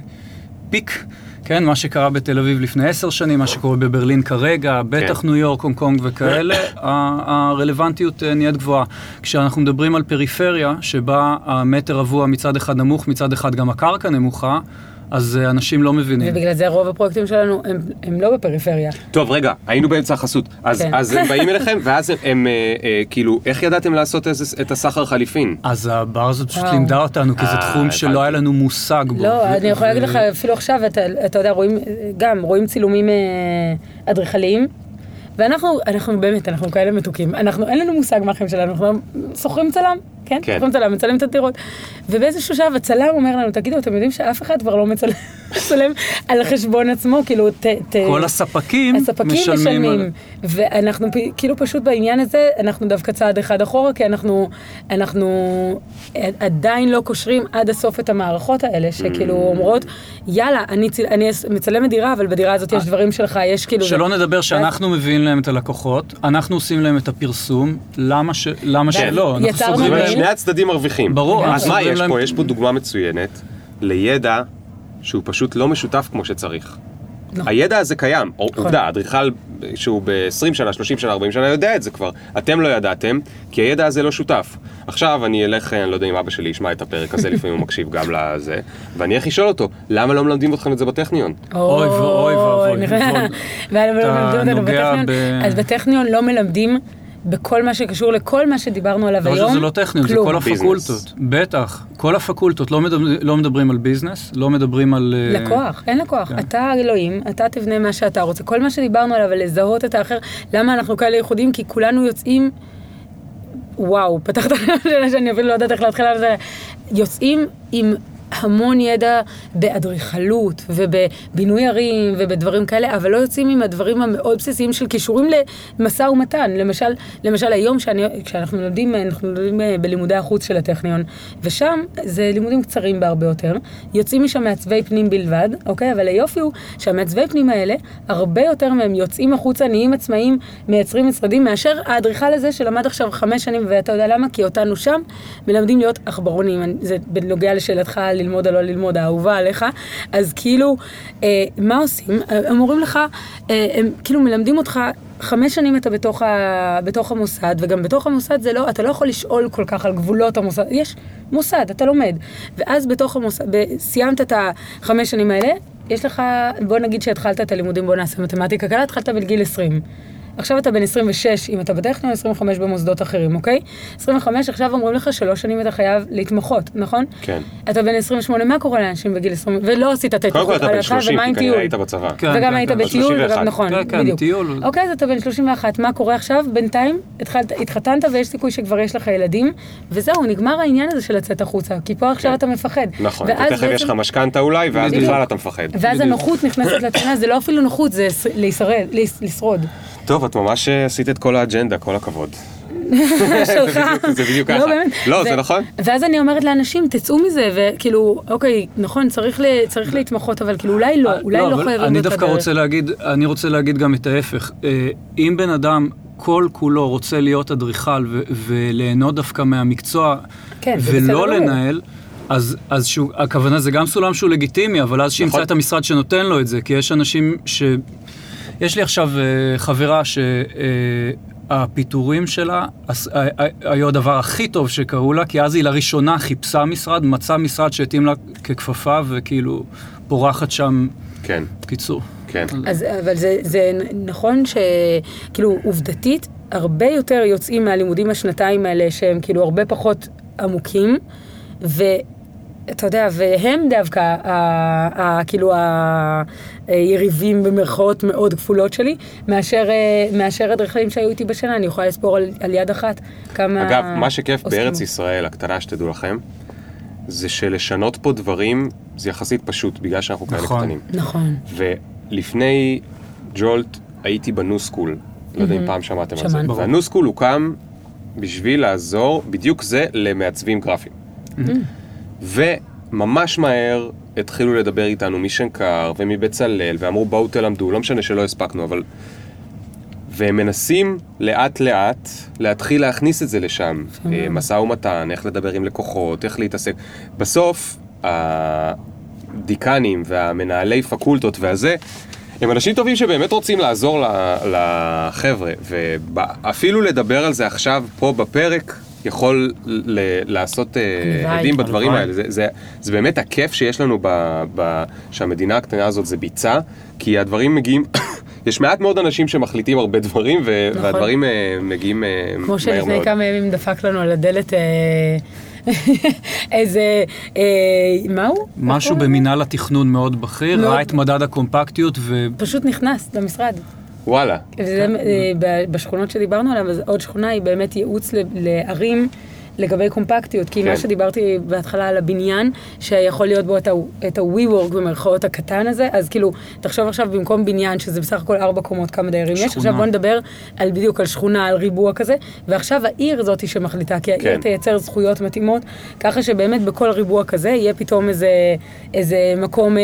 פיק, כן, מה שקרה בתל אביב לפני עשר שנים, מה שקורה בברלין כרגע, בטח כן. ניו יורק, הונג קונג וכאלה, הרלוונטיות אה, נהיית גבוהה. כשאנחנו מדברים על פריפריה, שבה המטר רבוע מצד אחד נמוך, מצד אחד גם הקרקע נמוכה, אז אה, אנשים לא מבינים. ובגלל זה רוב הפרויקטים שלנו הם, הם לא בפריפריה. טוב, רגע, היינו באמצע החסות. אז כן. אז הם באים אליכם, ואז הם- הם, אה, אה, כאילו, איך ידעתם לעשות איזה- את הסחר חליפין? אז הבר הזאת פשוט. לימדה אותנו, כי זה אה, תחום שלא. היה לנו מושג בו. לא, ו- אני יכולה ו- להגיד לך, אפילו עכשיו, אתה, אתה יודע, רואים, גם רואים צילומים אה, אדריכליים, ואנחנו, אנחנו באמת, אנחנו כאלה מתוקים. אנחנו, אין לנו מושג מה החיים שלנו, אנחנו שוכרים צלם, כן? כן. שוכרים צלם, מצלם את הדירות. ובאיזשהו שלב הצלם אומר לנו, תגידו, אתם יודעים שאף אחד כבר לא מצלם, מצלם על חשבון עצמו, כאילו, ת... ת כל הספקים הספקים משלמים משלמים, על- ואנחנו כאילו פשוט בעניין הזה, אנחנו דווקא צעד אחד אחורה, כי אנחנו, אנחנו עדיין לא קושרים עד הסוף את המערכות האלה, שכאילו Mm. אומרות, יאללה, אני, צל- אני מצלמת דירה, אבל בדירה הזאת יש דברים שלך, יש כאילו... אה, שלא זה- נדבר שאנחנו מביאים להם את הלקוחות, אנחנו עושים להם את הפרסום, למה ש- למה. שלא? אנחנו סוגרים. להם... שני הצדדים מרוויחים. ברור. אז מה יש פה? יש פה דוגמה מצוינת לידע שהוא פשוט לא משותף כמו שצריך. נכון. הידע הזה קיים, או- עובדה, אדריכל שהוא ב-20 שנה, 30 שנה, 40 שנה יודע את זה כבר. אתם לא ידעתם, כי הידע הזה לא שותף. עכשיו אני אלך, אני לא יודע אם אבא שלי ישמע את הפרק הזה, לפעמים הוא מקשיב גם לזה, ואני אלך לשאול אותו, למה לא מלמדים אתכם את זה בטכניון? אוי ואוי ואבוי, ועוד- ואנחנו אתה נוגע. ב- אז בטכניון לא מלמדים בכל מה שקשור לכל מה שדיברנו עליו לא היום. שזה לא טכניון, זה כלום. כל ביזנס. הפקולטות. בטח, כל הפקולטות, לא מדברים- לא מדברים על ביזנס, לא מדברים על... אה, לקוח, אין לקוח. כן. אתה אלוהים, אתה תבנה מה שאתה רוצה. כל מה שדיברנו עליו, על לזהות את האחר, למה אנחנו כאלה ייחודים? כי כולנו יוצאים... וואו, פתחת שאלה שאני אפילו לא יודעת איך להתחיל על זה. יוצאים עם המון ידע באדריכלות ובבינוי ערים ובדברים כאלה, אבל לא יוצאים עם הדברים המאוד בסיסיים של כישורים למשא ומתן. למשל, למשל היום שאני, כשאנחנו לומדים, אנחנו לומדים אה, בלימודי החוץ של הטכניון, ושם זה לימודים קצרים בהרבה יותר, יוצאים משם מעצבי פנים בלבד, אוקיי? אבל היופי הוא שהמעצבי פנים האלה, הרבה יותר מהם יוצאים החוצה, נהיים עצמאים, מייצרים משרדים, מאשר האדריכל הזה שלמד עכשיו חמש שנים, ואתה יודע למה? כי אותנו שם מלמדים להיות עכברונים. זה בנוגע לשאלתך ללמוד או לא ללמוד, האהובה עליך. אז כאילו, אה, מה עושים? הם אומרים לך, אה, הם כאילו מלמדים אותך... חמש שנים אתה בתוך, ה... בתוך המוסד, וגם בתוך המוסד זה לא, אתה לא יכול לשאול כל כך על גבולות המוסד, יש מוסד, אתה לומד. ואז בתוך המוסד. סיימת את החמש שנים האלה, יש לך, בוא נגיד שהתחלת את הלימודים, בוא נעשה מתמטיקה קלה, התחלת בגיל 20. עכשיו אתה בן 26 אם אתה בטכניון, 25 במוסדות אחרים, אוקיי? 25, עכשיו אומרים לך שלוש שנים אתה חייב להתמחות, נכון? כן. אתה בן 28, מה קורה לאנשים בגיל 20? ולא עשית את קודם כל ההתמחות אתה בן על ההתחלה, 30, ומה כי עם כנראה טיול? היית בצבא. כן, וגם כן, היית כן. בטיול, 31. וגם נכון, כן, כן, בדיוק. טיול. אוקיי, אז אתה בן 31, מה קורה עכשיו? בינתיים התחלת, התחתנת ויש סיכוי שכבר יש לך ילדים, וזהו, נגמר העניין הזה של לצאת החוצה, כי פה עכשיו אתה מפחד. נכון, ותכף יש לך משכנתה אולי, ואז. בכלל אתה מפחד. ואז. הנוחות נכנסת לתמונה, זה לא אפילו נוחות, זה לשרוד. טוב, את ממש אה, עשית את כל האג'נדה, כל הכבוד. שלך. זה בדיוק ככה. באמת. לא, זה נכון. ואז אני אומרת לאנשים, תצאו מזה, וכאילו, אוקיי, נכון, צריך ל- צריך להתמחות, אבל כאילו, אולי לא, אולי לא אבל חייבים אני את דווקא הדרך. רוצה להגיד, אני רוצה להגיד גם את ההפך. אה, אם בן אדם כל כולו רוצה להיות אדריכל ו- וליהנות דווקא מהמקצוע, כן, ולא. לנהל, אז, אז שהוא, הכוונה זה גם סולם שהוא לגיטימי, אבל אז שימצא נכון. את המשרד שנותן לו את זה, כי יש אנשים ש... יש לי עכשיו אה, חברה שהפיטורים שלה הס- ה- ה- היו הדבר הכי טוב שקרו לה, כי אז היא לראשונה חיפשה משרד, מצאה משרד שהתאים לה ככפפה, וכאילו פורחת שם, כן, בקיצור. כן. אז, אבל זה, זה נכון שכאילו עובדתית, הרבה יותר יוצאים מהלימודים השנתיים האלה שהם כאילו הרבה פחות עמוקים, ואתה יודע, והם דווקא ה, ה, כאילו היריבים במרכאות מאוד כפולות שלי, מאשר, אה, מאשר אדריכלים שהיו איתי בשנה, אני יכולה לספור על, על יד אחת כמה... אגב, מה שכיף עוסקים. בארץ ישראל, הקטנה שתדעו לכם, זה שלשנות פה דברים זה יחסית פשוט, בגלל שאנחנו כאלה נכון. קטנים. נכון. ולפני Jolt הייתי ב New School, לא יודע אם פעם שמעתם על זה. וה New School הוקם בשביל לעזור בדיוק זה למעצבים גרפיים. וממש מהר התחילו לדבר איתנו משנקר ומבצלאל, ואמרו בואו תלמדו, לא משנה שלא הספקנו, אבל... והם מנסים לאט לאט להתחיל להכניס את זה לשם. אה, משא ומתן, איך לדבר עם לקוחות, איך להתעסק. בסוף, הדיקנים והמנהלי פקולטות והזה, הם אנשים טובים שבאמת רוצים לעזור לחבר'ה, ואפילו לדבר על זה עכשיו פה בפרק, יכול ל- לעשות אה, הדים בדברים הלוואי. האלה. זה, זה, זה באמת הכיף שיש לנו ב, ב, שהמדינה הקטנה הזאת זה ביצה, כי הדברים מגיעים, יש מעט מאוד אנשים שמחליטים הרבה דברים, ו, נכון. והדברים אה, מגיעים אה, מהר כמו מאוד. שלפני כמה ימים דפק לנו על הדלת אה, איזה, אה, מה הוא? משהו? במינהל התכנון מאוד בכיר, מאוד. ראה את מדד הקומפקטיות, ו... פשוט נכנס למשרד. וואלה. וזה, אה, ב- בשכונות שדיברנו עליהן, אז עוד שכונה היא באמת ייעוץ ל- לערים לגבי קומפקטיות. כי כן. מה שדיברתי בהתחלה על הבניין, שיכול להיות בו את ה-WeWork במרכאות הקטן הזה, אז כאילו, תחשוב עכשיו במקום בניין, שזה בסך הכל ארבע קומות, כמה דיירים יש. עכשיו בוא נדבר על בדיוק על שכונה, על ריבוע כזה, ועכשיו העיר זאתי שמחליטה, כי העיר כן. תייצר זכויות מתאימות, ככה שבאמת בכל ריבוע כזה יהיה פתאום איזה, איזה מקום אה,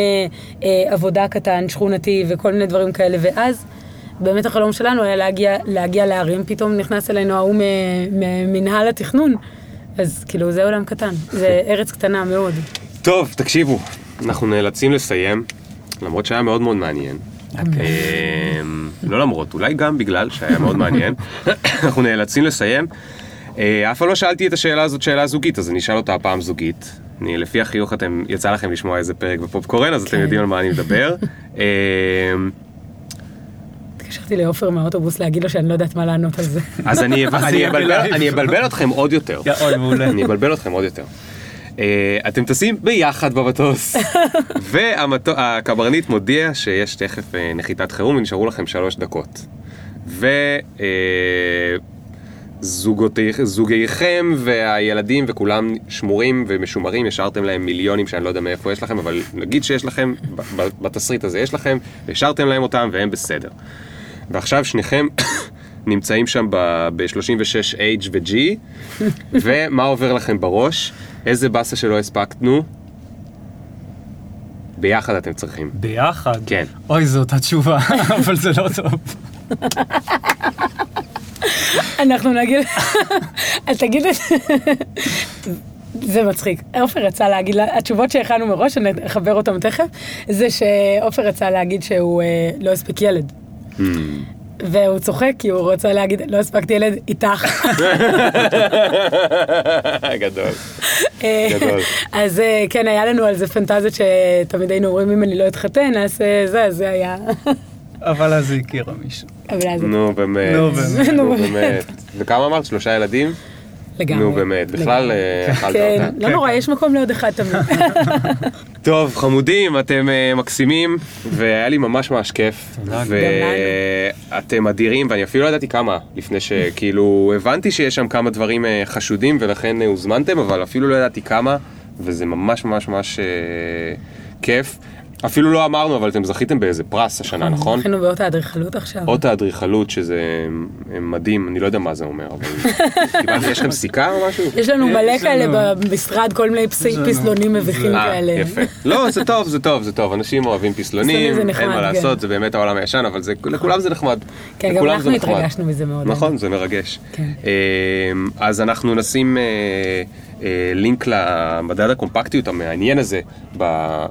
אה, עבודה קטן, שכונתי וכל מיני דברים כאלה, ואז... באמת החלום שלנו היה להגיע, להגיע לערים, פתאום נכנס אלינו ההוא ממנהל התכנון. אז כאילו זה עולם קטן, זה ארץ קטנה מאוד. טוב, תקשיבו, אנחנו נאלצים לסיים, למרות שהיה מאוד מאוד מעניין. אמ, לא למרות, אולי גם בגלל שהיה מאוד מעניין. אנחנו נאלצים לסיים. אה, אף פעם לא שאלתי את השאלה הזאת שאלה זוגית, אז אני אשאל אותה הפעם זוגית. אני, לפי החיוך אתם, יצא לכם לשמוע איזה פרק בפופקורן, אז אתם כן. יודעים על מה אני מדבר. התקשרתי לעופר מהאוטובוס להגיד לו שאני לא יודעת מה לענות על זה. אז אני אבלבל- אתכם עוד יותר. יא, אוי, מעולה. אני אבלבל אתכם עוד יותר. אה, אתם טסים ביחד במטוס, והקברניט מודיע שיש תכף אה, נחיתת חירום ונשארו לכם שלוש דקות. וזוגייכם והילדים וכולם שמורים ומשומרים, השארתם להם מיליונים שאני לא יודע מאיפה יש לכם, אבל נגיד שיש לכם, בתסריט הזה יש לכם, השארתם להם אותם והם בסדר. ועכשיו שניכם נמצאים שם ב-36H ו-G, ומה עובר לכם בראש? איזה באסה שלא הספקנו? ביחד אתם צריכים. ביחד? כן. אוי, זאת התשובה, אבל זה לא טוב. אנחנו נגיד, אז תגיד את זה. זה מצחיק. עופר רצה להגיד, התשובות שהכנו מראש, אני אחבר אותן תכף, זה שעופר רצה להגיד שהוא אה, לא הספיק ילד. והוא צוחק כי הוא רוצה להגיד, לא הספקתי ילד איתך. גדול. אה, גדול. אז אה, כן, היה לנו על זה פנטזיות שתמיד היינו אומרים, אם אני לא אתחתן, נעשה זה, אז זה היה. אבל אז היא הכירה מישהו. אבל אז נו באמת. נו, באמת. נו באמת. וכמה אמרת? שלושה ילדים? לגמרי. נו באמת. בכלל אה, אכלת כן, אותה. לא נורא, יש מקום לעוד אחד תמיד. טוב, חמודים, אתם אה, מקסימים, והיה לי ממש ממש כיף. ואתם אדירים, ואני אפילו לא ידעתי כמה, לפני שכאילו הבנתי שיש שם כמה דברים אה, חשודים, ולכן הוזמנתם, אבל אפילו לא ידעתי כמה, וזה ממש ממש ממש כיף. אפילו לא אמרנו, אבל אתם זכיתם באיזה פרס השנה, נכון? זכינו באות האדריכלות עכשיו. אות האדריכלות, שזה אה, מדהים, אני לא יודע מה זה אומר, אבל... יש לכם סיכה או משהו? יש לנו מלא יש לנו- כאלה במשרד, כל מיני פסלונים מביכים אה, כאלה. יפה. לא, זה טוב, זה טוב, זה טוב. אנשים אוהבים פסלונים אין מה כן. לעשות, זה באמת העולם הישן, אבל זה- לכולם זה נחמד. כן, גם אנחנו. התרגשנו מזה מאוד. נכון, זה מרגש. כן. אמ, אז אנחנו נשים אה, אה, לינק למדד הקומפקטיות המעניין הזה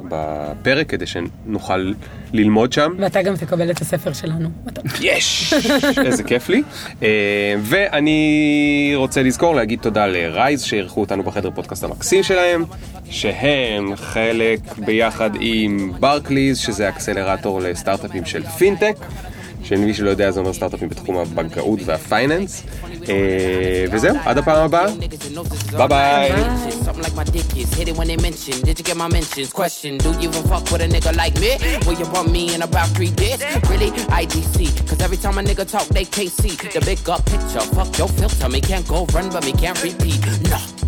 בפרק, כדי שנוכל ללמוד שם. ואתה גם תקבל את הספר שלנו. יש! איזה כיף לי. אה, ואני רוצה לזכור להגיד תודה ל Rise שאירחו אותנו בחדר פודקאסט המקסים שלהם, שהם חלק ביחד עם Barclays, שזה אקסלרטור לסטארט-אפים של פינטק. שמי שלא יודע זה אומר סטארט-אפים בתחום הבנקאות וה finance. Et BZM, à la prochaine. Bye bye. Something like my dick is hit it when they mention. Did you get my mentions? Question Do you even fuck with a nigga like me? Will you want me in about three days? Really? IDC. Cause every time a nigga talk, they can't the big up picture. Fuck your filter. Me can't go run, but me can't repeat. No.